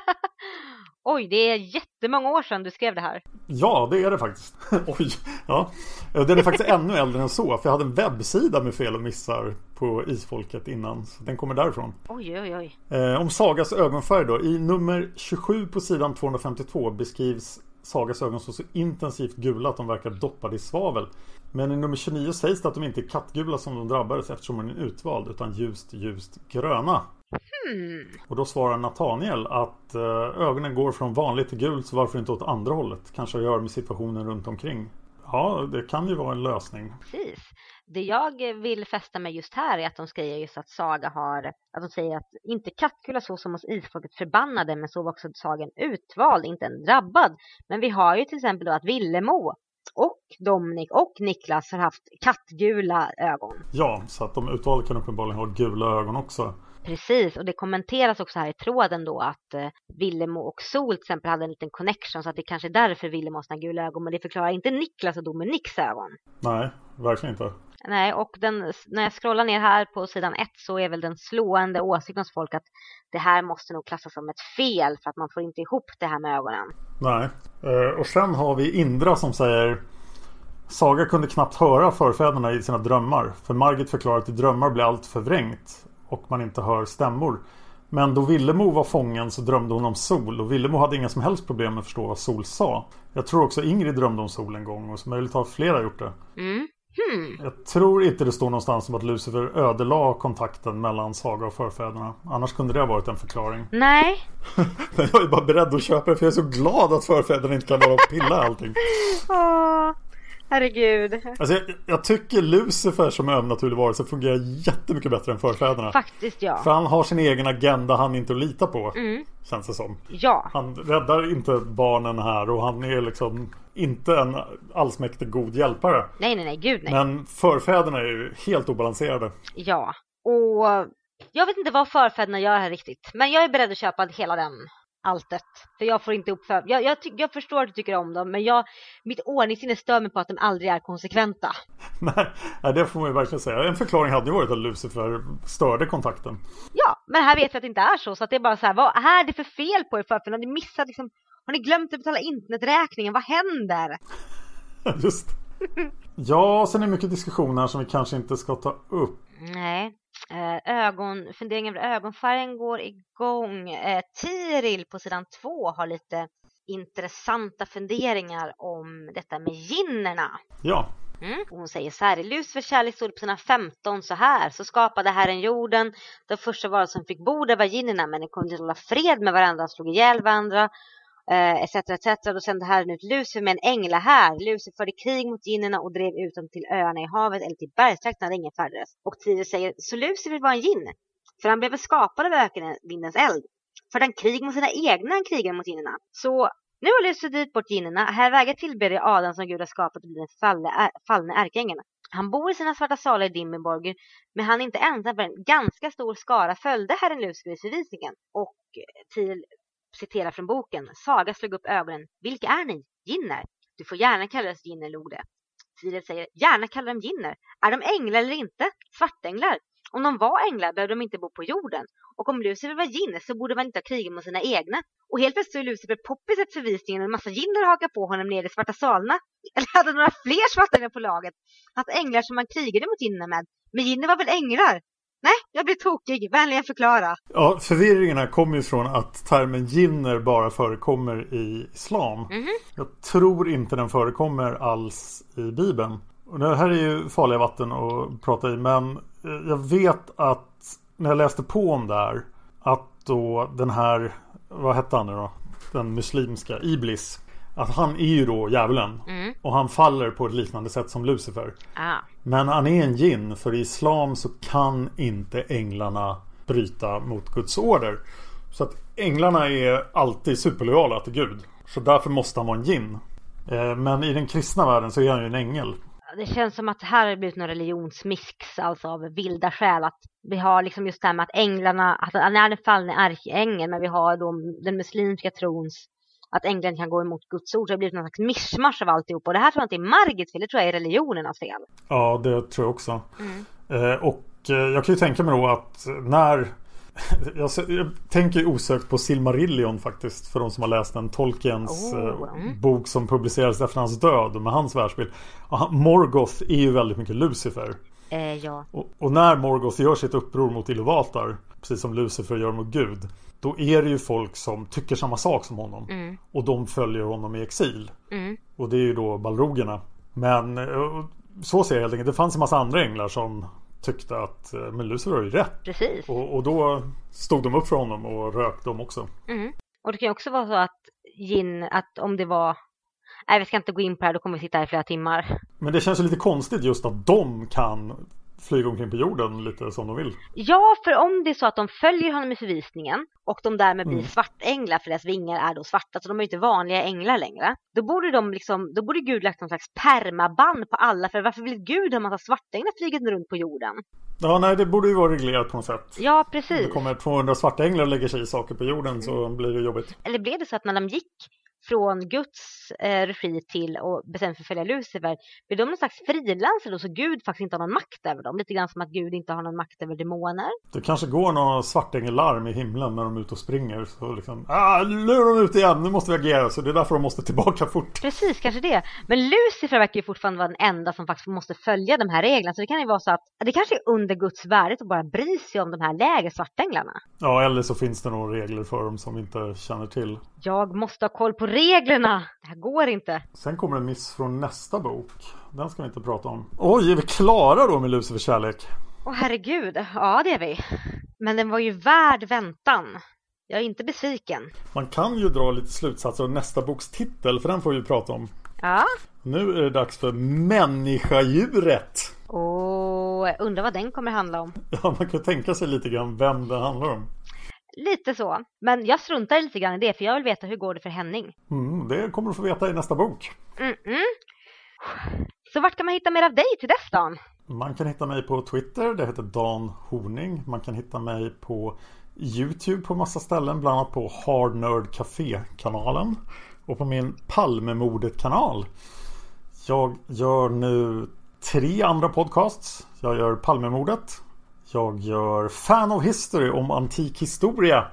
Oj, det är jättemånga år sedan du skrev det här. Ja, det är det faktiskt. Oj, ja. Den är faktiskt ännu äldre än så. För jag hade en webbsida med fel och missar på Isfolket innan. Så den kommer därifrån. Oj, oj, oj. Eh, om Sagas ögonfärg då. I nummer 27 på sidan 252 beskrivs Sagas ögon så, så intensivt gula att de verkar doppade i svavel. Men i nummer 29 sägs det att de inte är kattgula som de drabbades eftersom de är utvald utan ljust, ljust gröna. Hmm. Och då svarar Nathaniel att eh, ögonen går från vanligt till gult så varför inte åt andra hållet? Kanske har att göra med situationen runt omkring. Ja, det kan ju vara en lösning. Precis. Det jag vill fästa mig just här är att de skriver just att Saga har, att de säger att inte Kattkula så som hos isfolket förbannade, men så var också Sagan utvald, inte en drabbad. Men vi har ju till exempel då att Villemo och Dominik och Niklas har haft kattgula ögon. Ja, så att de utvalda kan uppenbarligen ha gula ögon också. Precis, och det kommenteras också här i tråden då att eh, Villemo och Sol till exempel hade en liten connection så att det kanske är därför Villemo har sina gula ögon men det förklarar inte Niklas och Dominiks ögon. Nej, verkligen inte. Nej, och den, när jag scrollar ner här på sidan ett så är väl den slående åsikten hos folk att det här måste nog klassas som ett fel för att man får inte ihop det här med ögonen. Nej, eh, och sen har vi Indra som säger Saga kunde knappt höra förfäderna i sina drömmar. För Margit förklarar att i drömmar blir allt förvrängt och man inte hör stämmor. Men då Villemo var fången så drömde hon om sol och Villemo hade inga som helst problem med att förstå vad sol sa. Jag tror också Ingrid drömde om sol en gång och så möjligt har flera gjort det. Mm. Hmm. Jag tror inte det står någonstans om att Lucifer ödelade kontakten mellan Saga och förfäderna. Annars kunde det ha varit en förklaring. Nej. Men jag är bara beredd att köpa det för jag är så glad att förfäderna inte kan och pilla allting. Herregud. Alltså jag, jag tycker Lucifer som övernaturlig varelse fungerar jättemycket bättre än förfäderna. Faktiskt ja. För han har sin egen agenda han inte att lita på. Mm. Känns det som. Ja. Han räddar inte barnen här och han är liksom inte en allsmäktig god hjälpare. Nej, nej, nej, gud nej. Men förfäderna är ju helt obalanserade. Ja, och jag vet inte vad förfäderna gör här riktigt. Men jag är beredd att köpa hela den alltet. För jag får inte upp för... jag, jag, jag förstår att du tycker om dem, men jag, mitt ordningssinne stör mig på att de aldrig är konsekventa. Nej, nej, det får man ju verkligen säga. En förklaring hade ju varit att Lucifer störde kontakten. Ja, men här vet vi att det inte är så. Så att det är bara så här, vad är det för fel på er förfäder? Har ni missat liksom, har ni glömt att betala interneträkningen? Vad händer? Just. Ja, sen är det mycket diskussioner som vi kanske inte ska ta upp. Nej, eh, ögon, funderingen över ögonfärgen går igång. Eh, Tiril på sidan två har lite intressanta funderingar om detta med ginnerna. Ja, Mm. Hon säger så här, i Lucifers kärlek stod det på sina 15 så här, så skapade Herren jorden. De första varelser som fick bo där var ginnerna, men de kunde inte hålla fred med varandra, slog ihjäl varandra, eh, etc. etc. Då sände Herren ut Lucifer med en ängla Lucifer förde krig mot ginnerna och drev ut dem till öarna i havet eller till bergstrakterna där ingen färdades. Och Tidus säger, så Lucifer var en ginn, för han blev skapad av ökenvindens eld. För han krig mot sina egna han krigade mot ginnerna. Så nu har Lucifer dit bort ginnerna. Här vägrar tillbedja Adam som Gud har skapat och blir den fallne, fallne ärkeängeln. Han bor i sina svarta salar i Dimmerborger, men han är inte ensam för en ganska stor skara följde Herren Lucifer i förvisningen. Och eh, till citerar från boken. Saga slog upp ögonen. Vilka är ni? Ginner? Du får gärna kalla oss ginner, log det. Tiril säger, gärna kalla dem ginner. Är de änglar eller inte? Svartänglar? Om de var änglar behövde de inte bo på jorden. Och om Lucifer var ginn så borde man inte ha krigat mot sina egna. Och helt plötsligt är Lucifer poppis efter förvisningen och en massa ginner hakar på honom nere i svarta salarna. Eller hade några fler svartänglar på laget. Att änglar som man krigade mot Ginner med. Men ginner var väl änglar? Nej, jag blir tokig. Vänligen förklara. ja förvirringen här kommer ju från att termen jinner bara förekommer i islam. Mhm. Jag tror inte den förekommer alls i Bibeln. Och det här är ju farliga vatten att prata i men eh, jag vet att när jag läste på om det här att då den här, vad hette han nu då? Den muslimska Iblis. Att han är ju då djävulen. Mm. Och han faller på ett liknande sätt som Lucifer. Ah. Men han är en jinn för i islam så kan inte änglarna bryta mot Guds order. Så att änglarna är alltid superlojala till Gud. Så därför måste han vara en jinn. Eh, Men i den kristna världen så är han ju en ängel. Det känns som att det här har blivit någon religionsmix, alltså av vilda skäl. Att vi har liksom just det här med att änglarna, att han är den fallne ärkeängeln, men vi har då den muslimska trons att ängeln kan gå emot Guds ord. Så det har blivit någon slags mischmasch av alltihop. Och det här tror jag inte är Margits fel, det tror jag är religionernas fel. Ja, det tror jag också. Eh, Och eh, jag kan ju tänka mig då att när jag, tänker osökt på Silmarillion faktiskt. För de som har läst den. Tolkiens Oh, eh, mm. bok som publicerades efter hans död. Med hans världsbild. Morgoth är ju väldigt mycket Lucifer. Eh, ja. Och, och när Morgoth gör sitt uppror mot Iluvatar. Precis som Lucifer gör mot Gud. Då är det ju folk som tycker samma sak som honom. Mm. Och de följer honom i exil. Mm. Och det är ju då balrogerna. Men eh, så ser jag helt enkelt. Det fanns en massa andra änglar som tyckte att eh, men Lucifer har ju rätt. Precis. Och, och då stod de upp för honom och rök de också. Mm. Och det kan ju också vara så att gin, att om det var... Nej, vi ska inte gå in på det här, då kommer vi sitta här i flera timmar. Men det känns ju lite konstigt just att de kan flyga omkring på jorden lite som de vill. Ja, för om det är så att de följer honom i förvisningen och de därmed blir Mm. svartänglar för deras vingar är då svarta, så de är inte vanliga änglar längre. Då borde de liksom, då borde Gud lagt någon slags permaband på alla, för varför vill Gud ha en massa svartänglar flygande runt på jorden? Ja, nej, det borde ju vara reglerat på något sätt. Ja, Om precis. det kommer 200 svarta änglar och lägger sig i saker på jorden så blir det jobbigt. Eller blev det så att när de gick från Guds eh, regi till och bestämt för att följa Lucifer, blir de någon slags frilansare då så Gud faktiskt inte har någon makt över dem? Lite grann som att Gud inte har någon makt över demoner. Det kanske går några svartängelarm i himlen när de är ute och springer. Så liksom, ah, nu är de ute igen, nu måste vi agera. Så det är därför de måste tillbaka fort. Precis, kanske det. Men Lucifer verkar ju fortfarande vara den enda som faktiskt måste följa de här reglerna. Så det kan ju vara så att det kanske är under Guds värdet att bara bry sig om de här lägre svartänglarna. Ja, eller så finns det några regler för dem som vi inte känner till. Jag måste ha koll på reglerna. Det här går inte. Sen kommer en miss från nästa bok. Den ska vi inte prata om. Oj, är vi klara då med Lucifers kärlek? Åh herregud, ja det är vi. Men den var ju värd väntan. Jag är inte besviken. Man kan ju dra lite slutsatser av nästa boks titel, för den får vi prata om. Ja. Nu är det dags för Människadjuret. Och undrar vad den kommer handla om. Ja, man kan tänka sig lite grann vem det handlar om. Lite så. Men jag struntar lite grann i det för jag vill veta hur går det för Henning. Mm, det kommer du få veta i nästa bok. Mm -mm. Så vart kan man hitta mer av dig till dess Dan? Man kan hitta mig på Twitter, det heter Dan Horning. Man kan hitta mig på Youtube på massa ställen, bland annat på Hard Nerd Café-kanalen. Och på min Palmemordet-kanal. Jag gör nu tre andra podcasts. Jag gör Palmemordet. Jag gör Fan of History om antik historia.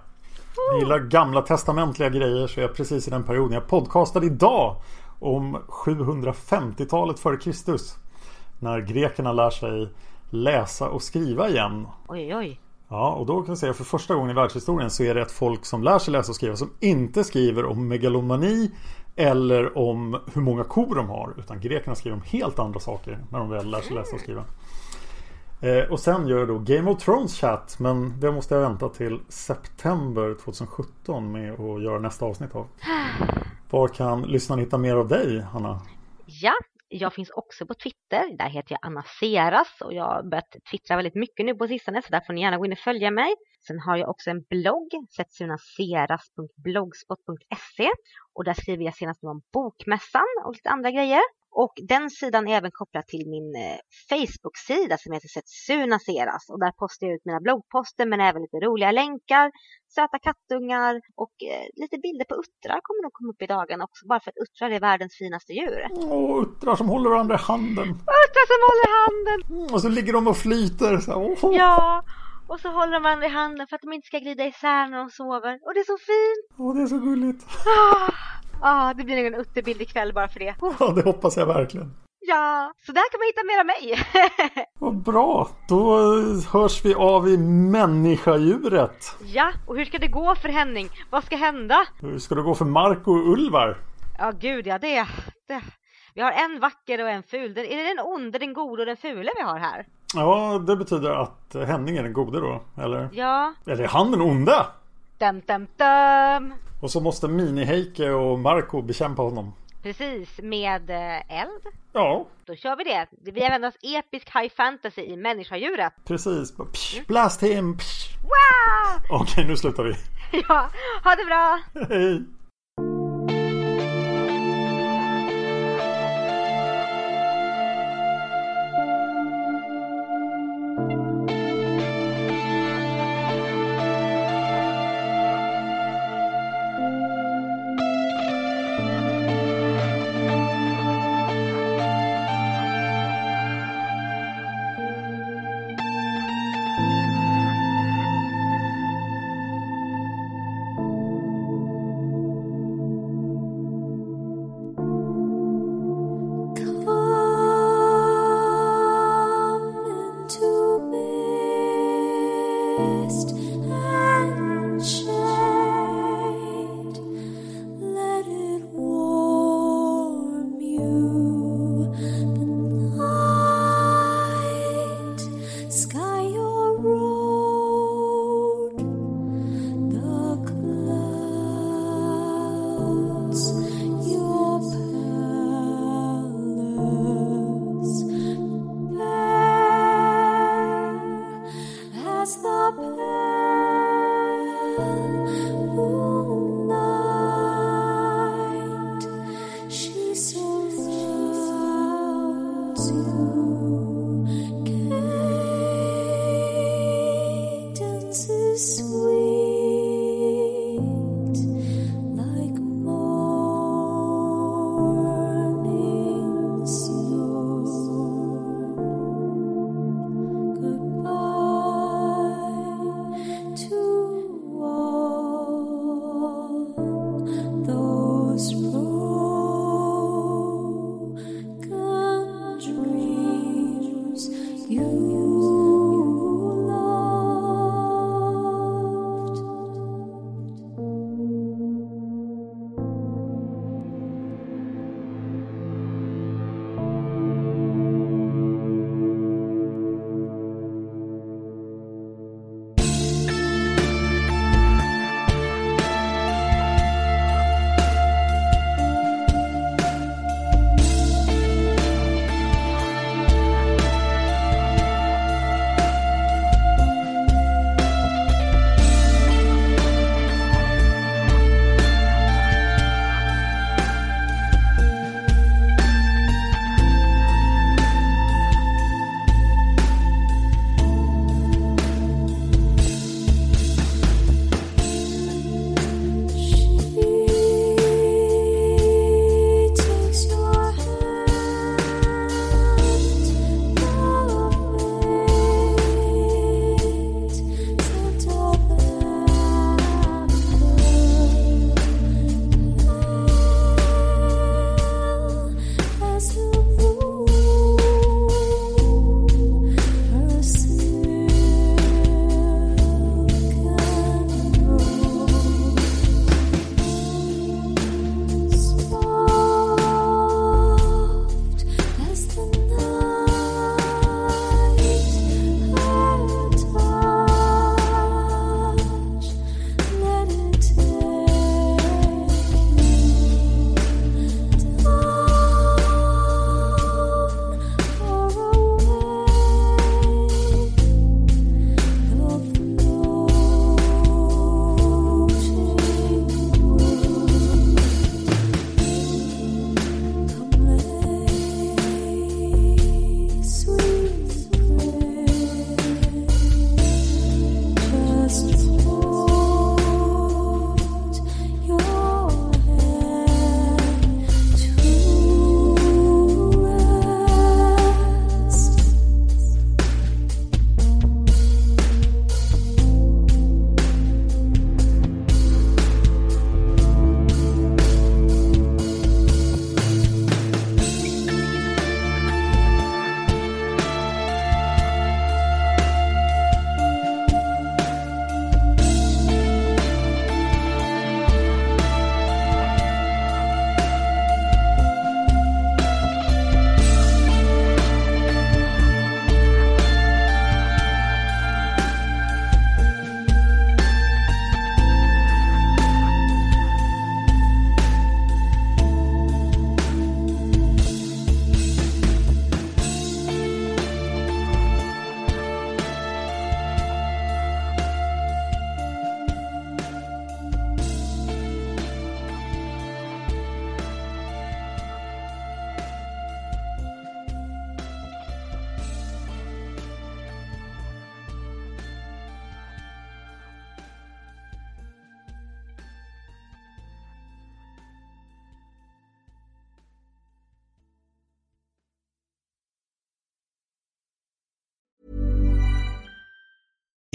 Jag gillar gamla testamentliga grejer så jag är precis i den perioden. Jag podcastade idag om 750-talet före Kristus. När grekerna lär sig läsa och skriva igen. Oj, oj. Ja, och då kan jag säga för första gången i världshistorien så är det ett folk som lär sig läsa och skriva som inte skriver om megalomani eller om hur många kor de har. Utan grekerna skriver om helt andra saker när de väl lär sig läsa och skriva. Eh, och sen gör jag då Game of Thrones chat men det måste jag vänta till september 2017 med att göra nästa avsnitt av. Var kan lyssnarna hitta mer av dig, Hanna? Ja, jag finns också på Twitter. Där heter jag Anna Seras och jag har börjat twittra väldigt mycket nu på sistone så där får ni gärna gå in och följa mig. Sen har jag också en blogg, setsunaseras.blogspot.se och där skriver jag senast om bokmässan och lite andra grejer. Och den sidan är även kopplad till min eh, Facebook-sida som heter Setsuna Seras. Och där postar jag ut mina bloggposter men även lite roliga länkar, söta kattungar och eh, lite bilder på uttrar kommer nog komma upp i dagen också. Bara för att uttrar är världens finaste djur. Åh, uttrar som håller varandra i handen. Uttrar som håller handen! Mm, och så ligger de och flyter. Så, oh. Ja, och så håller de varandra i handen för att de inte ska glida isär när de sover. Och det är så fint! Åh, det är så gulligt. Ah. Ja, det blir nog en utterbild ikväll bara för det. Ja, det hoppas jag verkligen. Ja, så där kan man hitta mer av mig. Vad bra, då hörs vi av i människadjuret. Ja, och hur ska det gå för Henning? Vad ska hända? Hur ska det gå för Marco och Ulvar? Ja, gud ja, det, det. Vi har en vacker och en ful. är det den onde, den gode och den fule vi har här? Ja, det betyder att Henning är den gode då, eller? Ja. Eller är han den onda? Dum, dum, dum. Och så måste Mini-Heike och Marco bekämpa honom. Precis, med eh, eld. Ja. Då kör vi det. Vi använder oss episk high fantasy i människadjuret. Precis. Psh, blast him! Psh. Wow! Okej, nu slutar vi. ja, ha det bra! Hej!